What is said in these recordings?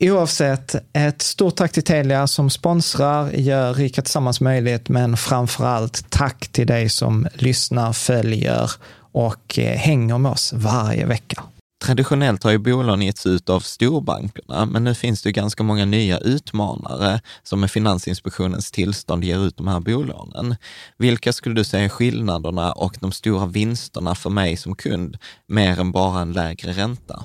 Oavsett, ett stort tack till Telia som sponsrar, gör Rika Tillsammans möjligt, men framför allt tack till dig som lyssnar, följer och eh, hänger med oss varje vecka. Traditionellt har ju bolån getts ut av storbankerna, men nu finns det ganska många nya utmanare som med Finansinspektionens tillstånd ger ut de här bolånen. Vilka skulle du säga är skillnaderna och de stora vinsterna för mig som kund, mer än bara en lägre ränta?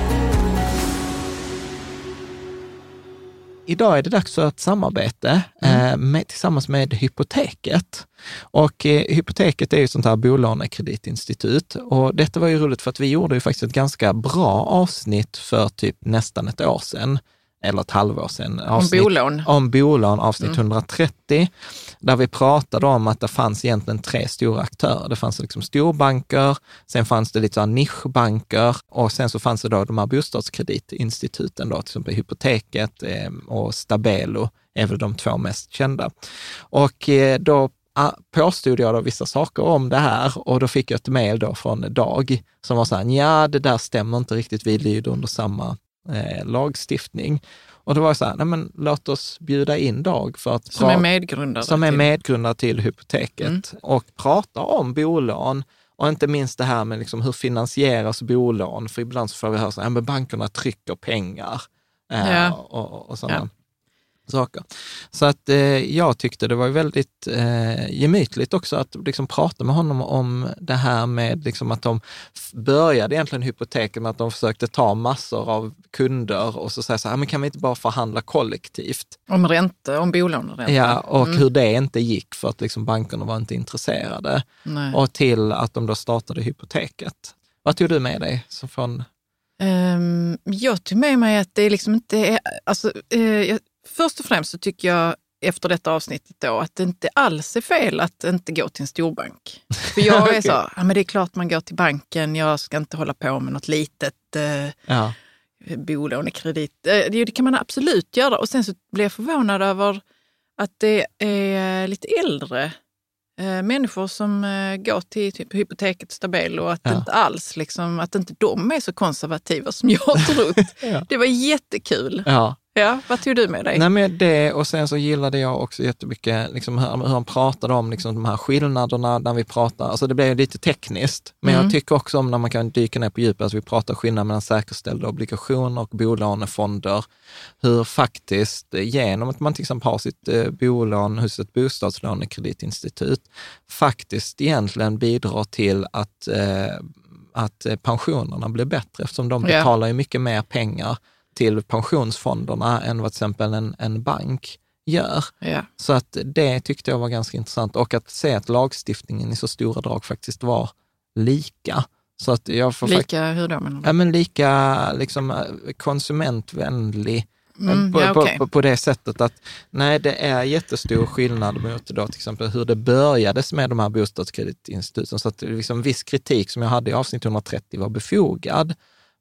Idag är det dags för ett samarbete mm. eh, med, tillsammans med Hypoteket. Och eh, Hypoteket är ju ett sånt här bolånekreditinstitut och detta var ju roligt för att vi gjorde ju faktiskt ett ganska bra avsnitt för typ nästan ett år sedan eller ett halvår sedan. Avsnitt, om bolån? Om bolån, avsnitt mm. 130, där vi pratade om att det fanns egentligen tre stora aktörer. Det fanns liksom storbanker, sen fanns det lite så nischbanker och sen så fanns det då de här bostadskreditinstituten, då, till exempel Hypoteket eh, och Stabelo är väl de två mest kända. Och eh, då påstod jag då vissa saker om det här och då fick jag ett mejl då från Dag som var så här, ja det där stämmer inte riktigt, vi lyder under samma eh, lagstiftning. Och det var så här, nej men låt oss bjuda in Dag för att... Som är medgrundare Som är medgrundare till Hypoteket mm. och prata om bolån och inte minst det här med liksom hur finansieras bolån? För ibland så får vi höra att ja, bankerna trycker pengar eh, ja. och, och sådana. Ja. saker. Så att eh, jag tyckte det var väldigt eh, gemytligt också att liksom prata med honom om det här med liksom att de började egentligen hypoteket med att de försökte ta massor av kunder och så säga så här, men kan vi inte bara förhandla kollektivt? Om ränta, om bolåneränta. Ja, och mm. hur det inte gick för att liksom bankerna var inte intresserade. Nej. Och till att de då startade hypoteket. Vad tog du med dig så från Um, jag tog med mig att det är liksom inte... Alltså, uh, jag, först och främst så tycker jag efter detta avsnittet då att det inte alls är fel att inte gå till en storbank. För jag är okay. så, ja men det är klart man går till banken, jag ska inte hålla på med något litet uh, ja. Bolånekredit. Uh, det kan man absolut göra. Och sen så blir jag förvånad över att det är lite äldre eh, människor som eh, går till typ Hypoteket Stabelo och att, ja. inte alls, liksom, att inte de är så konservativa som jag har trott. ja. Det var jättekul. Ja. Ja, vad tog du med dig? Nej, men det och sen så gillade jag också jättemycket liksom hur, han pratade om liksom de här skillnaderna när vi pratar, alltså det blev lite tekniskt, men mm. jag tycker också om när man kan dyka ner på djupet, alltså vi pratar skillnad mellan säkerställda obligationer och bolånefonder, hur faktiskt genom att man till exempel har sitt eh, bolån hos ett bostadslånekreditinstitut, faktiskt egentligen bidrar till att, eh, att pensionerna blir bättre eftersom de betalar ju mycket mer pengar till pensionsfonderna än vad till exempel en, en bank gör. Ja. Så att det tyckte jag var ganska intressant och att se att lagstiftningen i så stora drag faktiskt var lika. Så att jag får lika hur då? Menar du? Ja, men lika liksom, konsumentvänlig Mm, på, ja, okay. på, på, det sättet att nej, det är jättestor skillnad mot då, till exempel hur det börjades med de här bostadskreditinstituten. Så att liksom, viss kritik som jag hade i avsnitt 130 var befogad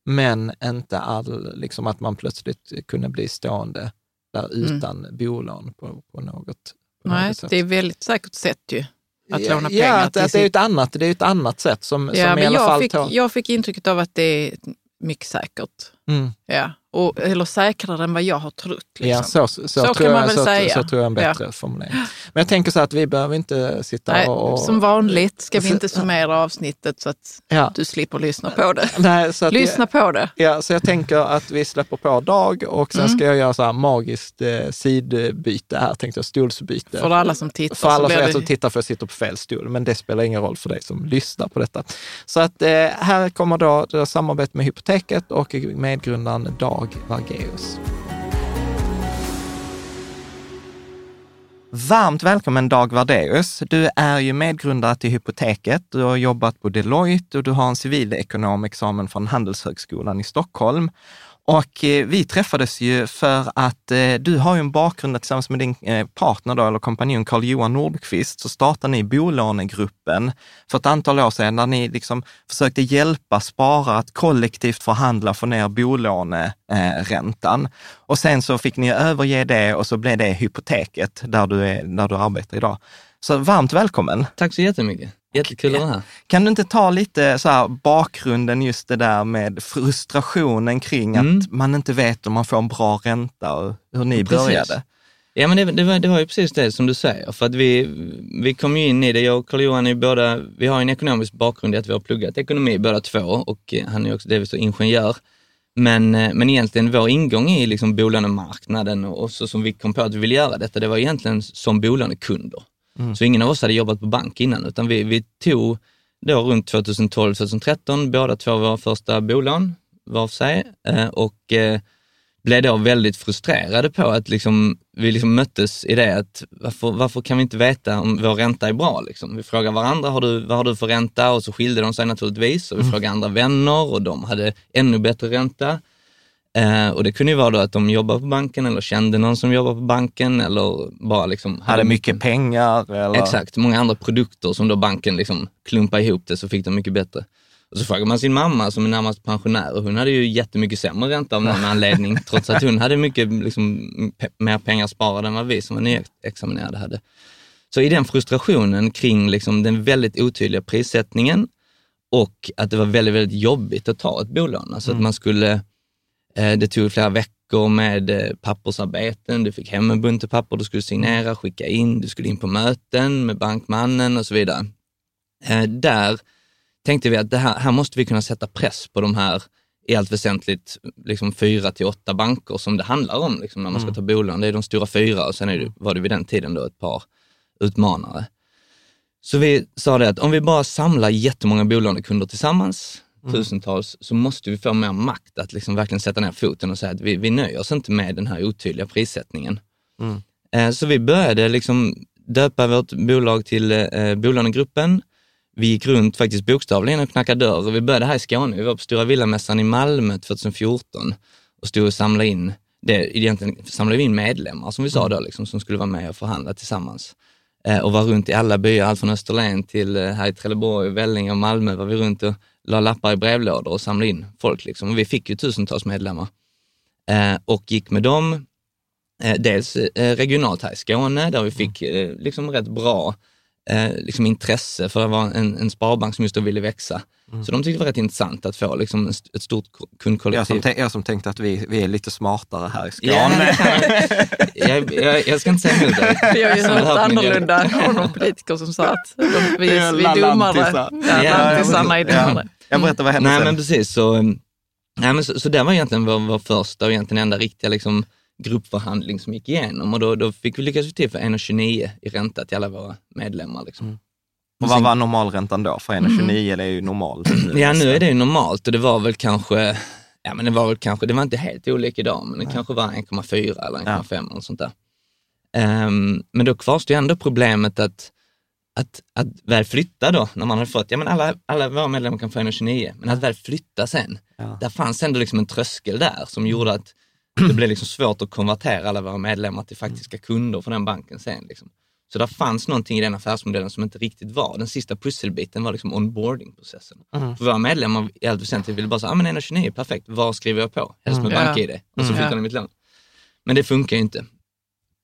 men inte all, liksom att man plötsligt kunde bli stående där mm. utan mm. bolån på, på något, på Nej, något sätt. det är väldigt säkert sätt ju. Att ja, låna pengar. Ja, att, att det, är ett annat, det är ett annat sätt som, ja, som i alla jag fall fick, tar... Jag fick intrycket av att det är mycket säkert. Mm. Ja. Och, eller säkrare än vad jag har trott. Liksom. Ja, så, så, så, så tror jag, så, säga. Så, tror jag en bättre ja. formulering. Men jag tänker så att vi behöver inte sitta Nej, och... Som vanligt ska vi inte summera avsnittet så att ja. du slipper lyssna på det. Nej, så att lyssna jag, på det. Ja, så jag tänker att vi släpper på Dag och sen mm. ska jag göra så här magiskt eh, sidbyte här, tänkte jag, stolsbyte. För alla som tittar. För alla det... som tittar för jag sitter på fel stol, men det spelar ingen roll för dig som lyssnar på detta. Så att eh, här kommer då, då samarbete med Hypoteket och medgrundaren Dag Dag Vargeus. Varmt välkommen Dag Vardeus. Du är ju medgrundare till Hypoteket. Du har jobbat på Deloitte och du har en civilekonomexamen från Handelshögskolan i Stockholm. Och eh, vi träffades ju för att eh, du har ju en bakgrund tillsammans med din eh, partner då, eller kompanjon Carl-Johan Nordqvist, så startade ni bolånegruppen för ett antal år sedan där ni liksom försökte hjälpa sparare att kollektivt förhandla för få ner bolåneräntan. Och sen så fick ni överge det och så blev det hypoteket där du, är, där du arbetar idag. Så varmt välkommen! Tack så jättemycket! Jättekul att vara här. Kan du inte ta lite så här bakgrunden, just det där med frustrationen kring mm. att man inte vet om man får en bra ränta och hur ni precis. började? Ja, men det, det, var, det var ju precis det som du säger, för att vi, vi kom ju in i det, jag och Carl-Johan är båda, vi har en ekonomisk bakgrund i att vi har pluggat ekonomi båda två och han är också delvis ingenjör. Men, eh, men egentligen vår ingång i liksom bolånemarknaden och så som vi kom på att vi ville göra detta, det var egentligen som bolånekunder. Mm. Så ingen av oss hade jobbat på bank innan, utan vi, vi tog då runt 2012-2013 båda två våra första bolån var för sig eh, och eh, blev då väldigt frustrerade på att liksom, vi liksom möttes i det att varför, varför kan vi inte veta om vår ränta är bra? Liksom? Vi frågar varandra, har du, vad har du för ränta? Och så skilde de sig naturligtvis och vi mm. frågade andra vänner och de hade ännu bättre ränta. Eh, och det kunde ju vara då att de jobbar på banken eller kände någon som jobbar på banken eller bara liksom... Hade, hade mycket pengar? Eller? Exakt, många andra produkter som då banken liksom klumpade ihop det så fick de mycket bättre. Och så frågar man sin mamma som är närmast pensionär och hon hade ju jättemycket sämre ränta av någon anledning, trots att hon hade mycket liksom, pe mer pengar sparade än vad vi som var nyexaminerade hade. Så i den frustrationen kring liksom, den väldigt otydliga prissättningen och att det var väldigt, väldigt jobbigt att ta ett bolån. Alltså mm. att man skulle det tog flera veckor med eh, pappersarbeten. Du fick hem en bunt papper du skulle signera, skicka in, du skulle in på möten med bankmannen och så vidare. Eh, där tänkte vi att här, här måste vi kunna sätta press på de här i allt väsentligt liksom fyra till åtta banker som det handlar om liksom, när man ska ta bolån. Det är de stora fyra och sen är det, var det vid den tiden då ett par utmanare. Så vi sa det att om vi bara samlar jättemånga bolånekunder tillsammans, tusentals, så måste vi få mer makt att liksom verkligen sätta ner foten och säga att vi, vi nöjer oss inte med den här otydliga prissättningen. Eh, Så vi började liksom döpa vårt bolag till eh, Bolånegruppen. Vi gick runt faktiskt bokstavligen och knackade dörr. Vi började här i Skåne. Vi var på Stora Villamässan i Malmö 2014 och stod och samlade in, det, egentligen samlade vi in medlemmar som vi sa då, liksom, som skulle vara med och förhandla tillsammans. Eh, och var runt i alla byar, allt från Österlen till här i Trelleborg, Vellinge och Malmö var vi runt och la lappar i brevlådor och samlade in folk. Liksom. Och vi fick ju tusentals medlemmar eh, och gick med dem eh, dels eh, regionalt här i Skåne där vi fick eh, liksom rätt bra eh, liksom intresse för att vara en, en sparbank som just då ville växa. Så de tyckte det var rätt intressant att få liksom ett stort ko- Jag kundkollektiv. som, jag som tänkte att vi, vi är lite smartare här i Skåne. Kan jag, jag, jag, ska inte säga emot dig. Vi har ju Som hört annorlunda av någon politiker som sa att de, vi, vi är dummare. lantisarna är dummare. Jag berättar vad hände Nej sen. men precis, så, eh, nej, men så, så det var egentligen vår, vår första och egentligen enda riktiga liksom, gruppförhandling som gick igenom och då, då fick vi lyckas till för 1,29 i ränta till alla våra medlemmar. Liksom. Och vad var normalräntan då? För 1,29 det är ju normal. Ja, nu är det ju normalt och det var väl kanske, ja men det var väl kanske, det var inte helt olika idag, men det kanske var 1,4 eller 1,5 eller något sånt där. Ehm, men då kvarstår ju ändå problemet att, att, att väl flytta då, när man hade fått, ja men alla, alla våra medlemmar kan få 1,29, men att väl flytta sen, Ja. där fanns ändå liksom en tröskel där som gjorde att det blev liksom svårt att konvertera alla våra medlemmar till faktiska kunder för den banken sen. Liksom. Så där fanns någonting i den affärsmodellen som inte riktigt var. Den sista pusselbiten var liksom onboardingprocessen. För våra medlemmar i allt väsentligt ville bara säga, ah, men 1,29 perfekt, vad skriver jag på? Helst med Mm. bank-id. Och så Mm. flyttar de mitt lån. Men det funkar ju inte.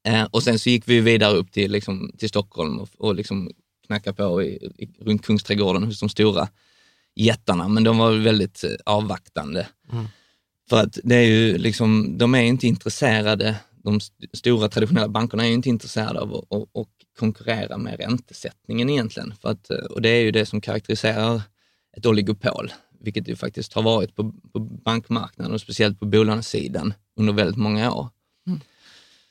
Eh, och sen så gick vi vidare upp till, liksom, till Stockholm och, och liksom knacka på i, i, runt Kungsträdgården hos de stora jättarna, men de var väldigt eh, avvaktande. För att det är ju liksom, de är inte intresserade, de st- stora traditionella bankerna är ju inte intresserade av att, att, att konkurrera med räntesättningen egentligen. För att, eh, och det är ju det som karaktäriserar ett oligopol, vilket det ju faktiskt har varit på, på bankmarknaden och speciellt på bolånesidan under väldigt många år.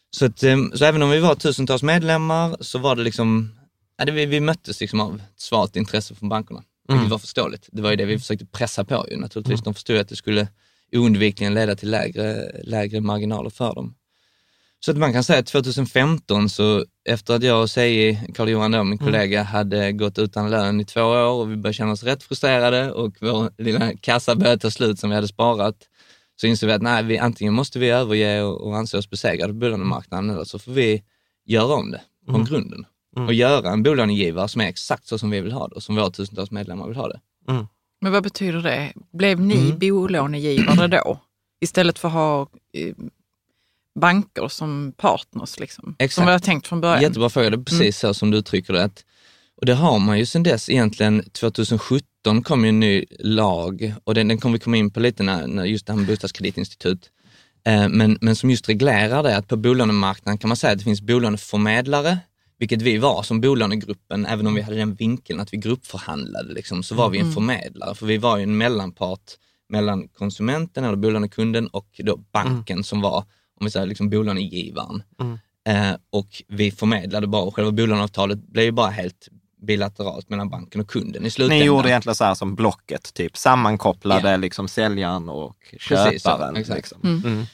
Så, att, eh, så även om vi var tusentals medlemmar så var det liksom, ja, det, vi, vi möttes liksom av ett svalt intresse från bankerna, vilket var förståeligt. Det var ju det vi försökte pressa på ju naturligtvis. De förstod att det skulle oundvikligen leda till lägre, lägre marginaler för dem. Så att man kan säga att 2015, så efter att jag och Seji, Carl-Johan då, min kollega, hade gått utan lön i två år och vi började känna oss rätt frustrerade och vår lilla kassa började ta slut som vi hade sparat, så insåg vi att nej, vi, antingen måste vi överge och, och anse oss besegrade på bolånemarknaden eller så får vi göra om det från grunden och göra en bolånegivare som är exakt så som vi vill ha det och som våra tusentals medlemmar vill ha det. Men vad betyder det? Blev ni bolånegivare då? Istället för att ha eh, banker som partners, liksom? Exakt. Som har tänkt från början. Jättebra fråga, det är precis så som du uttrycker det. Att, och det har man ju sedan dess egentligen, 2017 kom ju en ny lag och den, den kommer vi komma in på lite när, när just det här med bostadskreditinstitut. Eh, men, men som just reglerar det att på bolånemarknaden kan man säga att det finns bolåneförmedlare, vilket vi var som bolånegruppen, även om vi hade den vinkeln att vi gruppförhandlade, liksom, så var vi en förmedlare, för vi var ju en mellanpart mellan konsumenten eller bolånekunden och då banken som var, om vi säger liksom bolånegivaren. Eh, och vi förmedlade bara, och själva bolåneavtalet blev ju bara helt bilateralt mellan banken och kunden i Ni slutändan. gjorde egentligen så här som Blocket, typ sammankopplade Ja. liksom säljaren och Precis så, köparen. exakt. liksom. Mm.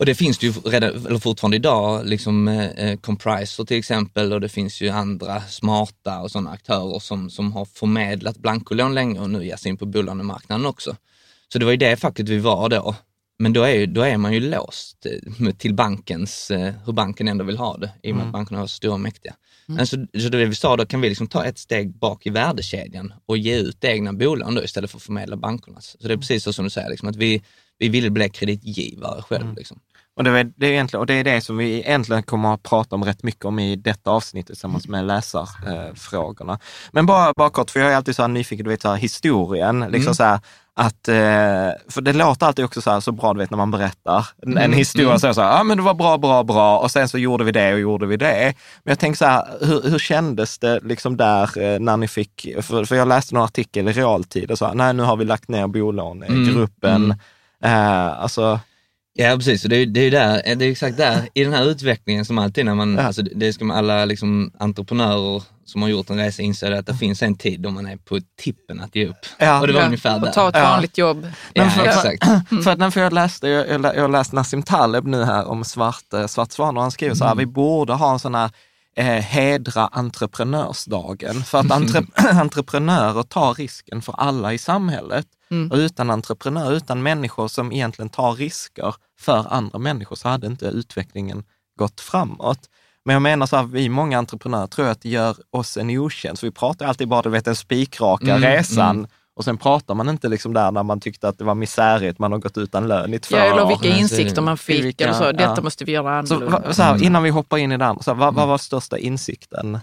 Och det finns det ju redan, eller fortfarande idag, liksom eh, Compriser till exempel och det finns ju andra smarta och sådana aktörer som, som har förmedlat blankolån länge och nu ger sig in på bolånemarknaden också. Så det var ju det facket vi var då. Men då är, då är man ju låst eh, till bankens, eh, hur banken ändå vill ha det, i och med att bankerna så stora och mäktiga. Men så, så det vi sa, då kan vi liksom ta ett steg bak i värdekedjan och ge ut egna bolån då istället för att förmedla bankernas. Så det är precis så som du säger, liksom, att vi, vi ville bli kreditgivare själv. Liksom. Och det, är, det, är egentligen, och det är det som vi egentligen kommer att prata om rätt mycket om i detta avsnitt tillsammans med läsarfrågorna. Men bara, bara kort, för jag är alltid så här nyfiken, du vet så här, historien, liksom så här, att, eh, för det låter alltid också så, här, så bra, du vet när man berättar en, en historia, det så ja men det var bra, bra, bra och sen så gjorde vi det och gjorde vi det. Men jag tänker så här, hur, hur kändes det liksom där eh, när ni fick, för, för jag läste någon artikel i realtid och sa, nej nu har vi lagt ner bolånegruppen. Mm, mm. Eh, alltså, Ja, precis. Och det, är- det är där, det är exakt där, i den här utvecklingen som alltid när man, Ja. alltså det ska man, alla liksom entreprenörer som har gjort en resa inser att det finns en tid då man är på tippen att ge upp. Ja. och det var Ja, ungefär där. och ta ett Ja. vanligt jobb. Ja, för- exakt. För att när för jag läste, jag, jag, lä- jag har läst Nassim Taleb nu här om svart, eh, svart svan och han skriver så här, vi borde ha en sån här eh, hedra entreprenörsdagen. För att entre, entreprenörer tar risken för alla i samhället. Och utan entreprenörer, utan människor som egentligen tar risker för andra människor så hade inte utvecklingen gått framåt. Men jag menar så här, vi många entreprenörer tror att det gör oss en otjänst. Vi pratar alltid bara, du vet, den spikraka Mm, resan. mm. Och sen pratar man inte liksom där när man tyckte att det var misärigt, man har gått utan lön i två Ja, eller år. vilka så- insikter man fick. vilka- eller så. Detta ja. måste vi göra Så, annorlunda. va- så här, Mm. innan vi hoppar in i det andra, så här, vad, vad var största insikten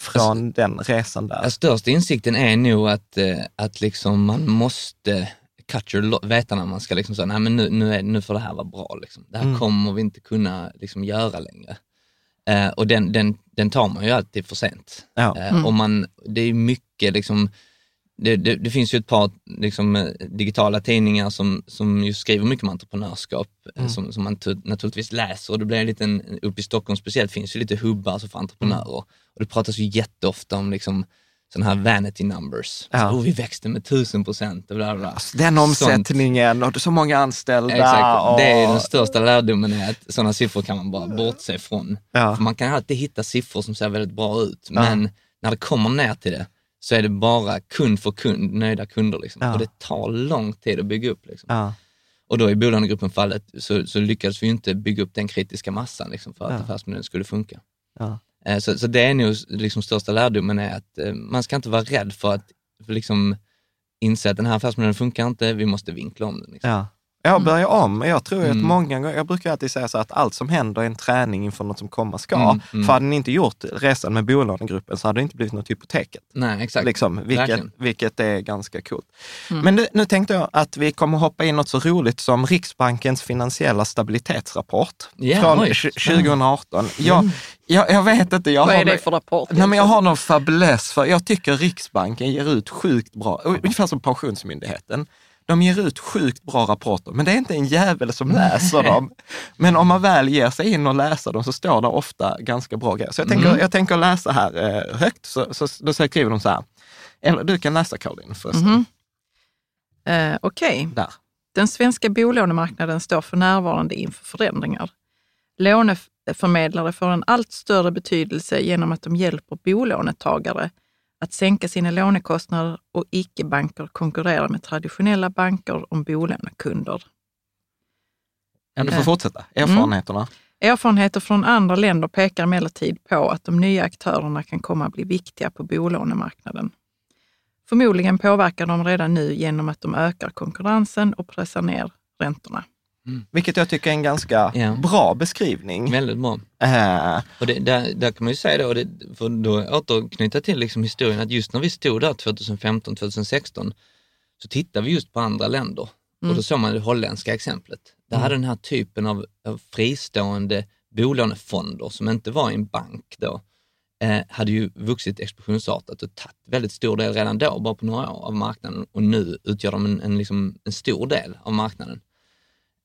från den resan där? Största insikten är nog att, eh, att liksom man måste cut your veta när man ska liksom säga, nej men nu, nu, är, nu får det här vara bra. Liksom. Det här Mm. kommer vi inte kunna liksom, göra längre. Eh, och den, den, den tar man ju alltid för sent. Ja. Eh, och man, det är mycket liksom, det, det, det finns ju ett par liksom, eh, digitala tidningar som, som ju skriver mycket om entreprenörskap, eh, Mm. som, som man tu- naturligtvis läser. Och det blir en liten, uppe i Stockholm speciellt, finns ju lite hubbar alltså för entreprenörer. Mm. Och det pratas ju jätteofta om liksom, sådana här vanity numbers. Ja. Så, oh, vi växte med tusen procent och bla bla. bla. Alltså, den Sånt. omsättningen och så många anställda. Exakt. Det är och- den största lärdomen är att sådana siffror kan man bara bortse ifrån. Ja. För man kan alltid hitta siffror som ser väldigt bra ut, men när det kommer ner till det så är det bara kund för kund, nöjda kunder. Liksom. Ja. Och det tar lång tid att bygga upp. Liksom. Ja. Och då i bolånegruppen fallet så, så lyckades vi inte bygga upp den kritiska massan liksom, för att Ja. affärsmodellen skulle funka. Ja. Eh, så, så det är nog liksom största lärdomen är att eh, man ska inte vara rädd för att för liksom inse att den här affärsmodellen funkar inte, vi måste vinkla om den. Liksom. Ja. Ja, börja om. Jag tror ju att Mm. många gånger, jag brukar alltid säga så att allt som händer är en träning inför något som komma ska. Mm, mm. För hade ni inte gjort resan med bolånegruppen så hade det inte blivit något hypoteket. Nej, exakt. Liksom, vilket, Verkligen. vilket är ganska coolt. Men nu, nu tänkte jag att vi kommer hoppa in något så roligt som Riksbankens finansiella stabilitetsrapport Ja, från oj. tj- 2018. Jag, jag, jag vet inte, jag Vad har, är det för rapport? Nej, men jag har någon fäbless för jag tycker Riksbanken ger ut sjukt bra, ungefär som Pensionsmyndigheten. De ger ut sjukt bra rapporter, men det är inte en jävel som läser dem. Men om man väl ger sig in och läser dem så står det ofta ganska bra grejer. Så jag tänker, jag tänker läsa här eh, högt, så, så, då skriver de så här. Eller du kan läsa Caroline förresten. Mhm. Eh, Okej. Där. Den svenska bolånemarknaden står för närvarande inför förändringar. Låneförmedlare får en allt större betydelse genom att de hjälper bolånetagare att sänka sina lånekostnader och icke-banker konkurrerar med traditionella banker om bolånekunder. Ja, du får Eh. fortsätta. Erfarenheterna. Erfarenheter från andra länder pekar emellertid på att de nya aktörerna kan komma att bli viktiga på bolånemarknaden. Förmodligen påverkar de redan nu genom att de ökar konkurrensen och pressar ner räntorna. Vilket jag tycker är en ganska Ja. bra beskrivning. Väldigt bra. Eh, Och det, där, där kan man ju säga då, och det, för då återknyta till liksom historien, att just när vi stod där 2015-2016 så tittade vi just på andra länder och då såg man det holländska exemplet. Där hade den här typen av, av fristående bolånefonder som inte var i en bank då, eh, hade ju vuxit explosionsartat och tagit väldigt stor del redan då, bara på några år av marknaden och nu utgör de en, en, liksom, en stor del av marknaden.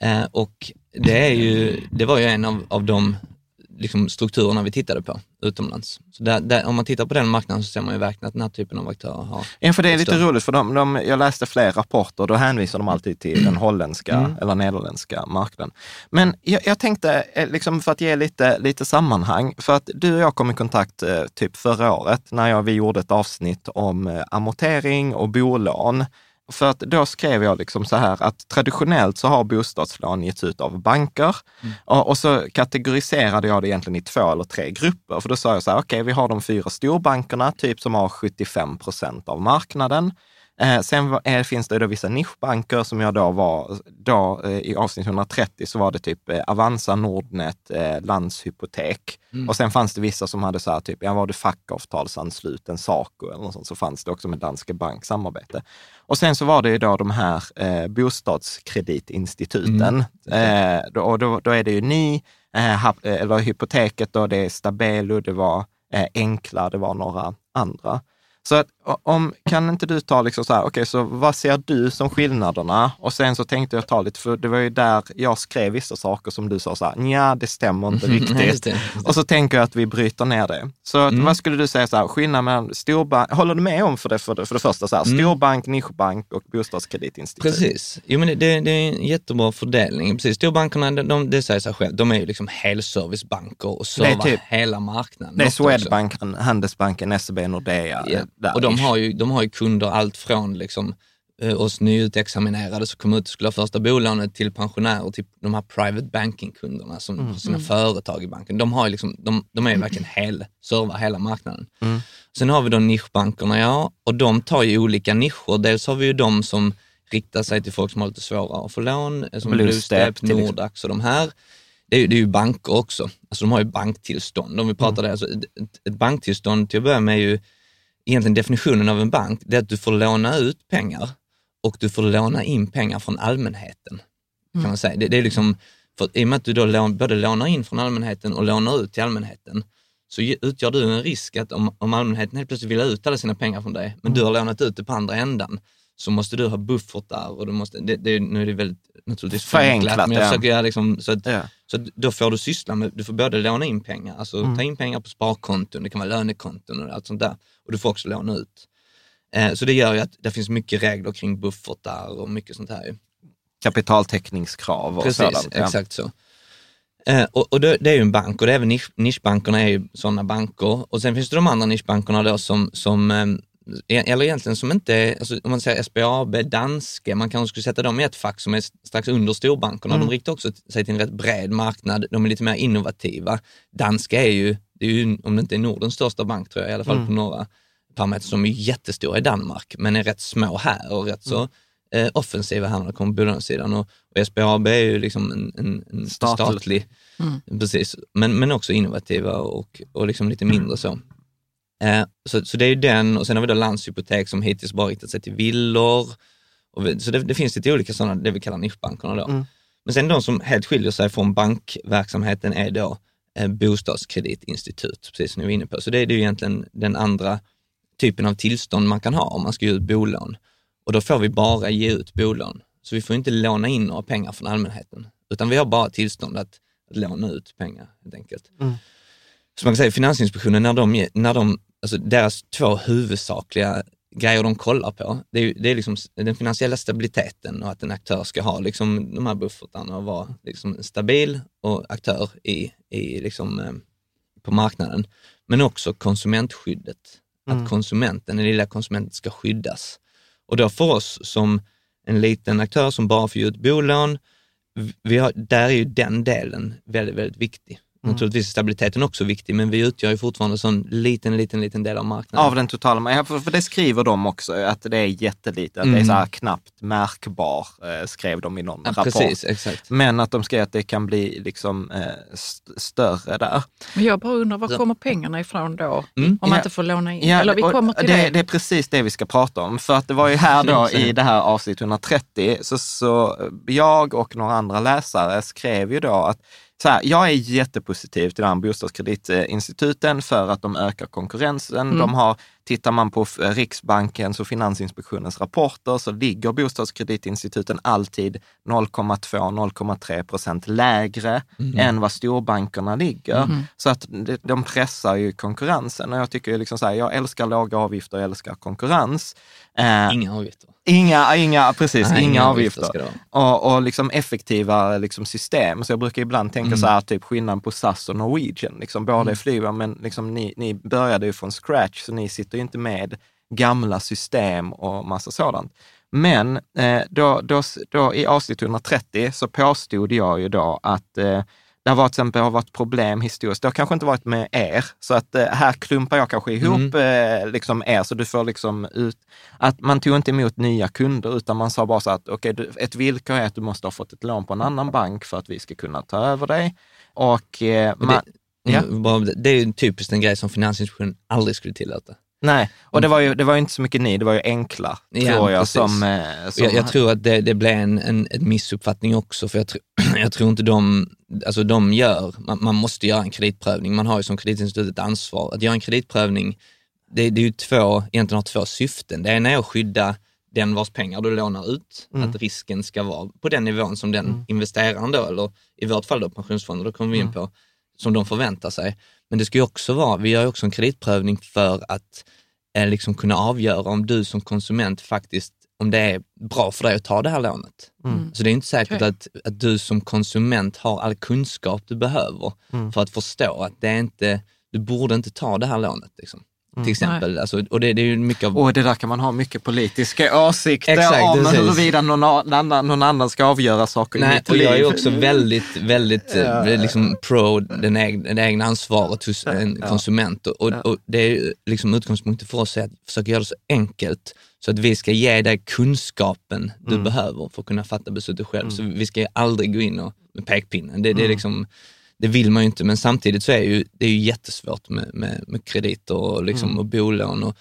Eh, och det, är ju, det var ju en av, av de liksom, strukturerna vi tittade på utomlands. Så där, där, om man tittar på den marknaden så ser man ju verkligen att den här typen av aktörer har... Ja, för det är lite roligt, för de, de, jag läste fler rapporter, då hänvisar de alltid till den holländska Mm. eller nederländska marknaden. Men jag, jag tänkte, eh, liksom för att ge lite, lite sammanhang, för att du och jag kom i kontakt eh, typ förra året, när jag, vi gjorde ett avsnitt om eh, amortering och bolån. För att då skrev jag liksom så här att traditionellt så har bostadslån getts ut av banker och, och så kategoriserade jag det egentligen i två eller tre grupper. För då sa jag så här, okej, vi har de fyra storbankerna, typ som har 75 procent av marknaden. Eh, sen eh, finns det då vissa nischbanker som jag då var, då eh, i avsnitt 130 så var det typ Avanza, Nordnet, Landshypotek. Och sen fanns det vissa som hade så här typ, ja var du fackavtalsansluten, Saco eller något sånt, så fanns det också med Danske Bank samarbete. Och sen så var det ju då de här eh, bostadskreditinstituten. Eh, då, och då, då är det ju ni, eller hypoteket då, det är Stabelo, det var Enkla, det var några andra. Så att om, kan inte du ta liksom så här, okej, så vad ser du som skillnaderna? Och sen så tänkte jag ta lite, för det var ju där jag skrev vissa saker som du sa så här, nja, det stämmer inte Nej, just riktigt. det, just det. Och så tänker jag att vi bryter ner det. Så Mm. vad skulle du säga så här, skillnad mellan storbank, håller du med om för det, för det, för det första, så här, Mm. storbank, nischbank och bostadskreditinstitut? Precis. Jo, men det, det, är en jättebra fördelning. Precis. Storbankerna, de, de, det säger sig själv, de är ju liksom helservicebanker och servar typ- hela marknaden. Det är också. Swedbank, Handelsbanken, SEB, Nordea. Ja. där Och de ish. har, ju, de har ju kunder allt från liksom, eh, oss nyutexaminerade som kommer ut och skulle ha första bolånet till pensionärer, till de här private banking-kunderna som Mm. har sina företag i banken. De, har liksom, de, de är ju verkligen hel, servar hela marknaden. Mm. Sen har vi då nischbankerna, ja, och de tar ju olika nischer. Dels har vi ju de som riktar sig till folk som har lite svårare att få lån, eh, som Bluestep, exempel. Nordax och de här. Det är, det är ju banker också. Alltså de har ju banktillstånd. Om vi pratar det, alltså ett- ett banktillstånd till att börja med är ju egentligen definitionen av en bank, det är att du får låna ut pengar och du får låna in pengar från allmänheten. Kan man säga. Det, det är liksom, för I och med att du då lån, både lånar in från allmänheten och lånar ut till allmänheten, så utgör du en risk att om, om allmänheten helt plötsligt vill ha ut alla sina pengar från dig, men du har lånat ut det på andra ändan, så måste du ha buffertar och du måste, det, det, nu är det väldigt naturligtvis Förenklat, men jag ja. försöker göra liksom, så att Ja. så att då får du syssla med, du får både låna in pengar, alltså Mm. ta in pengar på sparkonton, det kan vara lönekonton och allt sånt där. Och du får också låna ut. Eh, så det gör ju att det finns mycket regler kring buffertar och mycket sånt här. Kapitaltäckningskrav och Precis, sådant. ja. exakt så. Eh, och och det, det är ju en bank och det är även nisch, nischbankerna är ju sådana banker. Och sen finns det de andra nischbankerna då som, som eh, eller egentligen som inte alltså om man säger SBAB, Danske, man kanske skulle sätta dem i ett fack som är strax under storbankerna. Mm. De riktar också sig till en rätt bred marknad, de är lite mer innovativa. Danske är ju, det är ju om det inte är Nordens största bank tror jag, i alla fall Mm. på några parametrar, som är jättestora i Danmark, men är rätt små här och rätt så Mm. eh, offensiva här när det kommer på bolånesidan. Och, och SBAB är ju liksom en, en, en Statlig. statlig, precis, men, men också innovativa och, och liksom lite mindre så. Eh, så. Så det är ju den och sen har vi då Landshypotek som hittills bara riktat sig till villor. Vi, så det, det finns lite olika sådana, det vi kallar nischbankerna då. Mm. Men sen de som helt skiljer sig från bankverksamheten är då eh, bostadskreditinstitut, precis som ni var inne på. Så det, är- ju egentligen den andra typen av tillstånd man kan ha om man ska ge ut bolån. Och då får vi bara ge ut bolån. Så vi får inte låna in några pengar från allmänheten, utan vi har bara tillstånd att, att låna ut pengar helt enkelt. Mm. Så man kan säga Finansinspektionen, när de, när de, alltså deras två huvudsakliga grejer de kollar på, det är, det är liksom den finansiella stabiliteten och att en aktör ska ha liksom de här buffertarna och vara liksom stabil och aktör i, i liksom, eh, på marknaden. Men också konsumentskyddet. Att konsumenten, den lilla konsumenten ska skyddas. Och då för oss som en liten aktör som bara får ge ut bolån, vi har, där är ju den delen väldigt, väldigt viktig. Naturligtvis är stabiliteten också viktig, men vi utgör ju fortfarande en sån liten, liten, liten del av marknaden. Av den totala, ja, för, för det skriver de också, att det är jättelitet, att det är Mm. så här knappt märkbar, eh, skrev de i någon ja, rapport. precis, exakt. Men att de skrev att det kan bli liksom eh, st- större där. Men jag bara undrar, var kommer pengarna ifrån då? Mm. Om man Ja. inte får låna in? Ja, Eller vi kommer till det, det. det är precis det vi ska prata om. För att det var ju här då i det här avsnitt 130, så, så jag och några andra läsare skrev ju då att så här, jag är jättepositiv till de här bostadskreditinstituten för att de ökar konkurrensen. De har, tittar man på Riksbankens och Finansinspektionens rapporter så ligger bostadskreditinstituten alltid 0,2-0,3 procent lägre än vad storbankerna ligger. Så att de pressar ju konkurrensen. Och jag tycker liksom så här, jag älskar låga avgifter, jag älskar konkurrens. Eh, Inga avgifter. Inga, inga, precis, Nej, inga, inga avgifter. och, och liksom effektiva liksom system. Så jag brukar ibland tänka Mm. så här, typ skillnaden på SAS och Norwegian. Liksom, båda är flygbolag, men liksom, ni, ni började ju från scratch, så ni sitter ju inte med gamla system och massa sådant. Men eh, då, då, då, i avsnitt 130 så påstod jag ju då att eh, det har varit, till exempel, har varit problem historiskt. Det har kanske inte varit med er, så att eh, här klumpar jag kanske ihop eh, liksom er, så du får liksom ut, att man tog inte emot nya kunder, utan man sa bara så att okej, du ett villkor är att du måste ha fått ett lån på en annan bank för att vi ska kunna ta över dig. Och, eh, man, det, ja. mm, det är ju typiskt en grej som Finansinspektionen aldrig skulle tillåta. Nej, och det var, ju, det var ju inte så mycket ni, det var ju enkla, Ja, tror jag, precis. som... eh, som Jag, jag tror att det, det blev en, en, missuppfattning också, för jag, tr jag tror inte de, alltså de gör, man, man måste göra en kreditprövning. Man har ju som kreditinstitut ett ansvar att göra en kreditprövning det, det är ju två, egentligen har två syften. Det ena är att skydda den vars pengar du lånar ut, Mm. att risken ska vara på den nivån som den investeraren då, eller i vårt fall då pensionsfonder, då kommer vi in Mm. på, som de förväntar sig. Men det ska ju också vara, vi gör ju också en kreditprövning för att eh, liksom kunna avgöra om du som konsument faktiskt, om det är bra för dig att ta det här lånet. Mm. Så det är inte säkert Okej. att, att du som konsument har all kunskap du behöver Mm. för att förstå att det är inte, du borde inte ta det här lånet. Liksom. Mm. Till exempel. Alltså, och det, det är ju mycket av... Och det där kan man ha mycket politiska åsikter Exakt, om precis. huruvida någon annan, någon annan ska avgöra saker i Nej, mitt och jag är liv. också väldigt, väldigt eh, liksom pro den egna, det egna ansvaret hos en konsument. Och, och, och det är liksom utgångspunkten för oss är att försöka göra det så enkelt så att vi ska ge dig kunskapen du Mm. behöver för att kunna fatta beslutet själv. Så vi ska ju aldrig gå in och, med pekpinnen. Det, det, är Mm. liksom, det vill man ju inte, men samtidigt så är ju, det är ju jättesvårt med, med, med krediter och, liksom, Mm. och bolån och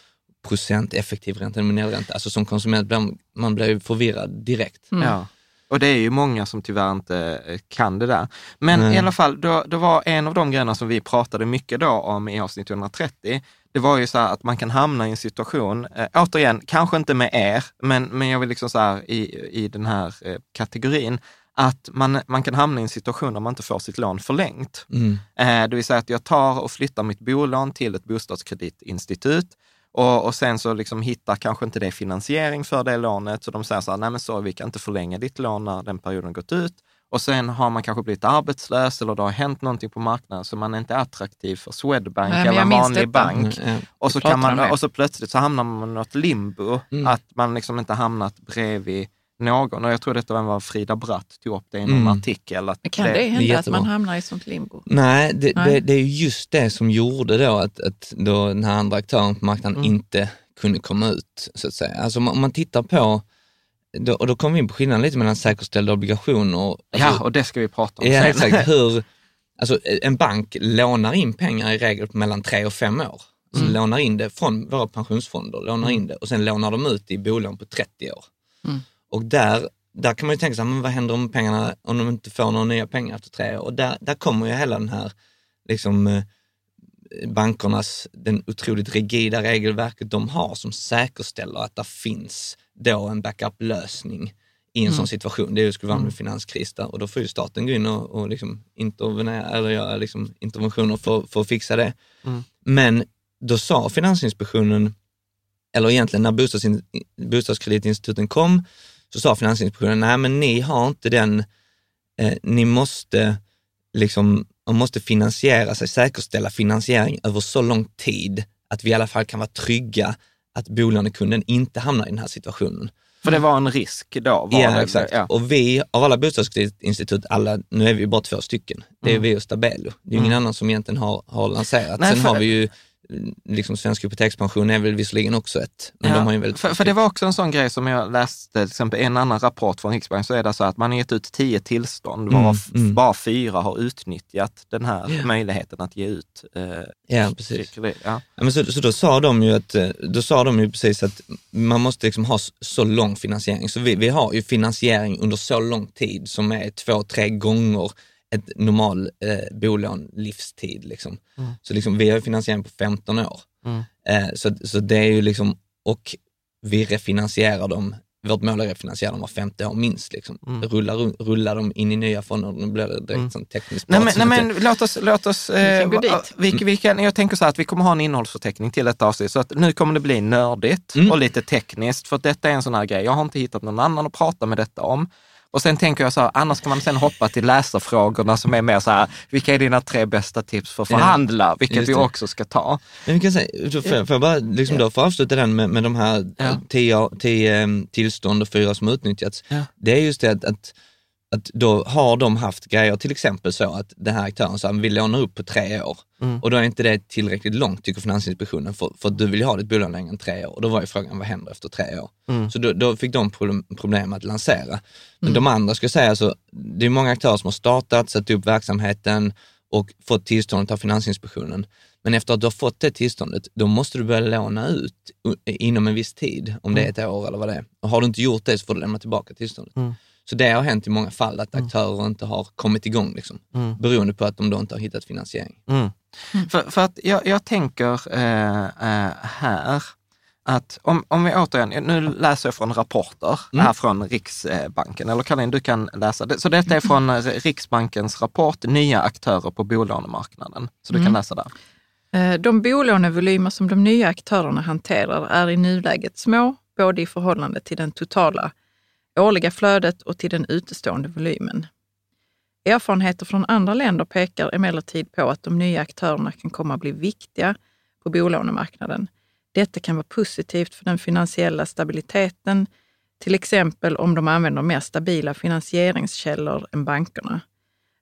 procent, effektiv ränta, nominell ränta. Alltså som konsument blir man, blir ju förvirrad direkt. Ja. Och det är ju många som tyvärr inte eh, kan det där. Men Nej. i alla fall, då, då var en av de grejerna som vi pratade mycket då om i avsnitt 130, det var ju så här att man kan hamna i en situation, eh, återigen, kanske inte med er, men, men jag vill liksom så här i, i den här eh, kategorin, att man, man kan hamna i en situation där man inte får sitt lån förlängt. Mm. Eh, det vill säga att jag tar och flyttar mitt bolån till ett bostadskreditinstitut och, och sen så liksom hittar kanske inte det finansiering för det lånet, så de säger så här, nej men så, vi kan inte förlänga ditt lån när den perioden gått ut. Och sen har man kanske blivit arbetslös eller det har hänt någonting på marknaden så man är inte attraktiv för Swedbank Nej, eller en vanlig bank. Mm, ja. Och så, kan man, och så plötsligt så hamnar man i något limbo, Mm. att man liksom inte hamnat bredvid någon. Och jag tror detta var Frida Bratt tog upp det i någon Mm. artikel. Att Men kan det hända att man hamnar i sånt limbo? Nej, det, Nej. Det, det är ju just det som gjorde då att, att då den här andra aktören på marknaden Mm. inte kunde komma ut, så att säga. Alltså om man- om man tittar på, då, och då kommer vi in på skillnaden lite mellan säkerställda obligationer och... ja, Alltså, och det ska vi prata om ja, sen. exakt. Hur, alltså en bank lånar in pengar i regel på mellan tre och fem år. Så Mm. lånar in det från våra pensionsfonder, lånar in det och sen lånar de ut det i bolån på 30 år. Mm. Och där, där kan man ju tänka sig, men vad händer om pengarna, om de inte får några nya pengar efter tre år? Och där, där kommer ju hela den här, liksom, eh, bankernas, den otroligt rigida regelverket de har som säkerställer att det finns då en backup-lösning i en sån situation. Det skulle vara en finanskris där och då får ju staten gå in och, och liksom intervenera, eller göra liksom interventioner för, för att fixa det. Mm. Men då sa Finansinspektionen, eller egentligen när bostadskreditinstituten kom, så sa Finansinspektionen, nej men ni har inte den, eh, ni måste liksom, man måste finansiera sig, säkerställa finansiering över så lång tid att vi i alla fall kan vara trygga att bolånekunden inte hamnar i den här situationen. För det var en risk då? Ja, det, exakt. Ja. Och vi, av alla bostadskreditinstitut, alla, nu är vi bara två stycken, det är vi och Stabelo. Det är ju ingen annan som egentligen har, har lanserat. Nej, Sen har vi ju, mm, liksom Svensk Hypotekspension är väl visserligen också ett, men Ja, de har ju väldigt... för, för det var också en sån grej som jag läste, till exempel en annan rapport från Riksbanken, så är det så att man har gett ut tio tillstånd, Mm, varav mm. bara fyra har utnyttjat den här Ja. möjligheten att ge ut. Eh, Ja, precis. kredit. Ja. Ja, men så, så då sa de ju att, eh, då sa de ju precis att man måste liksom ha så, så lång finansiering. Så vi, vi har ju finansiering under så lång tid som är två, tre gånger ett normal eh, bolån livstid. Liksom. Mm. Så liksom, vi har ju finansiering på 15 år. Mm. Eh, så, så det är ju liksom, och vi refinansierar dem, vårt mål är att refinansiera dem var femte år minst. Liksom. Mm. Rulla, rulla dem in i nya fonder, nu blir det direkt Mm. sån tekniskt Nej, men, nej, men låt oss, låt oss eh, vi, vi kan, jag tänker så här att vi kommer ha en innehållsförteckning till detta avsnitt, så att nu kommer det bli nördigt Mm. och lite tekniskt, för att detta är en sån här grej. Jag har inte hittat någon annan att prata med detta om. Och sen tänker jag så här, annars kan man sen hoppa till läsarfrågorna som är mer så här, vilka är dina tre bästa tips för att Ja, förhandla? Vilket just vi också ska ta. Men vi kan säga, jag- får jag bara liksom då få avsluta den med, med de här Ja. eh, tio, tio eh, tillstånd och fyra som utnyttjats. Ja. Det är just det att, att, att då har de haft grejer, till exempel så att den här aktören sa, vi lånar upp på tre år. Mm. Och då är inte det tillräckligt långt tycker Finansinspektionen för, för att du vill ju ha ditt bolån längre än tre år. Och då var ju frågan, vad händer efter tre år? Mm. Så då, då fick de problem, problem att lansera. Men de andra ska jag säga, så, det är många aktörer som har startat, satt upp verksamheten och fått tillståndet av Finansinspektionen. Men efter att du har fått det tillståndet, då måste du börja låna ut u- inom en viss tid, om det är ett år eller vad det är. Och har du inte gjort det så får du lämna tillbaka tillståndet. Mm. Så det har hänt i många fall, att aktörer inte har kommit igång, liksom, Mm. beroende på att de då inte har hittat finansiering. Mm. För, för att jag, jag tänker eh, eh, här att om, om vi återigen, nu läser jag från rapporter Mm. här från Riksbanken, eller Karin, du kan läsa det. Så detta är från eh, Riksbankens rapport, nya aktörer på bolånemarknaden. Så du kan Mm. läsa där. Eh, De bolånevolymer som de nya aktörerna hanterar är i nuläget små, både i förhållande till den totala årliga flödet och till den utestående volymen. Erfarenheter från andra länder pekar emellertid på att de nya aktörerna kan komma att bli viktiga på bolånemarknaden. Detta kan vara positivt för den finansiella stabiliteten, till exempel om de använder mer stabila finansieringskällor än bankerna.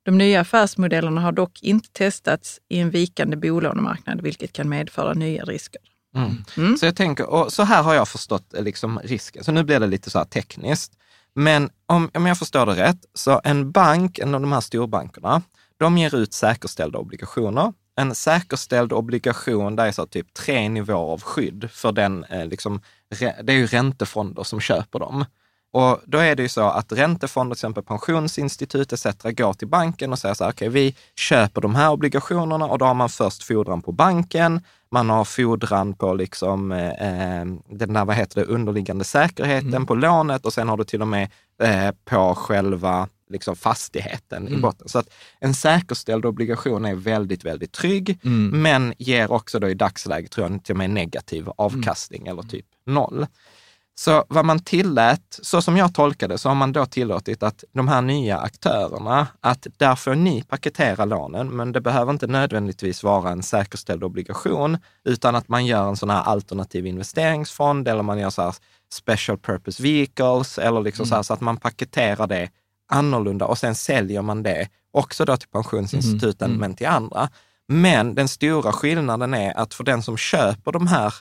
De nya affärsmodellerna har dock inte testats i en vikande bolånemarknad, vilket kan medföra nya risker. Mm. Mm. Så jag tänker, och så här har jag förstått eh, liksom risken. Så nu blir det lite så här tekniskt. Men om, om jag förstår det rätt, så en bank, en av de här storbankerna, de ger ut säkerställda obligationer. En säkerställd obligation, där är så typ tre nivåer av skydd för den, eh, liksom, re- det är ju räntefonder som köper dem. Och då är det ju så att räntefonder, till exempel pensionsinstitut etc. går till banken och säger så här, okej, vi köper de här obligationerna och då har man först fordran på banken, man har fordran på liksom, eh, eh, den där, vad heter det, underliggande säkerheten på lånet och sen har du till och med eh, på själva liksom, fastigheten i botten. Så att en säkerställd obligation är väldigt, väldigt trygg, Mm. men ger också då i dagsläget, tror jag, till och med negativ avkastning eller typ noll. Så vad man tillät, så som jag tolkade så har man då tillåtit att de här nya aktörerna, att där får ni paketera lånen, men det behöver inte nödvändigtvis vara en säkerställd obligation, utan att man gör en sån här alternativ investeringsfond eller man gör så här special purpose vehicles eller liksom så, här, så att man paketerar det annorlunda och sen säljer man det också då till pensionsinstituten, men till andra. Men den stora skillnaden är att för den som köper de här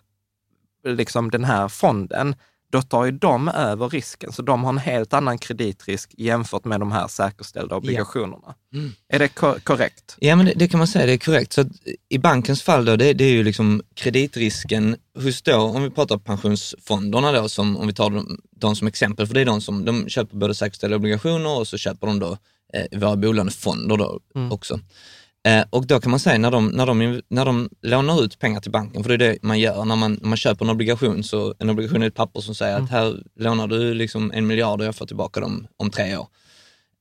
liksom den här fonden, då tar ju de över risken. Så de har en helt annan kreditrisk jämfört med de här säkerställda obligationerna. Mm. Är det ko- korrekt? Ja, men det, det kan man säga, det är korrekt. Så I bankens fall då, det, det är ju liksom kreditrisken hos då, om vi pratar pensionsfonderna då, som, om vi tar dem, dem som exempel, för det är de som de köper både säkerställda obligationer och så köper de då eh, våra bolånefonder då också. Eh, och då kan man säga när de, när, de, när de lånar ut pengar till banken, för det är det man gör när man, när man köper en obligation, så en obligation är ett papper som säger att här lånar du liksom en miljard och jag får tillbaka dem om tre år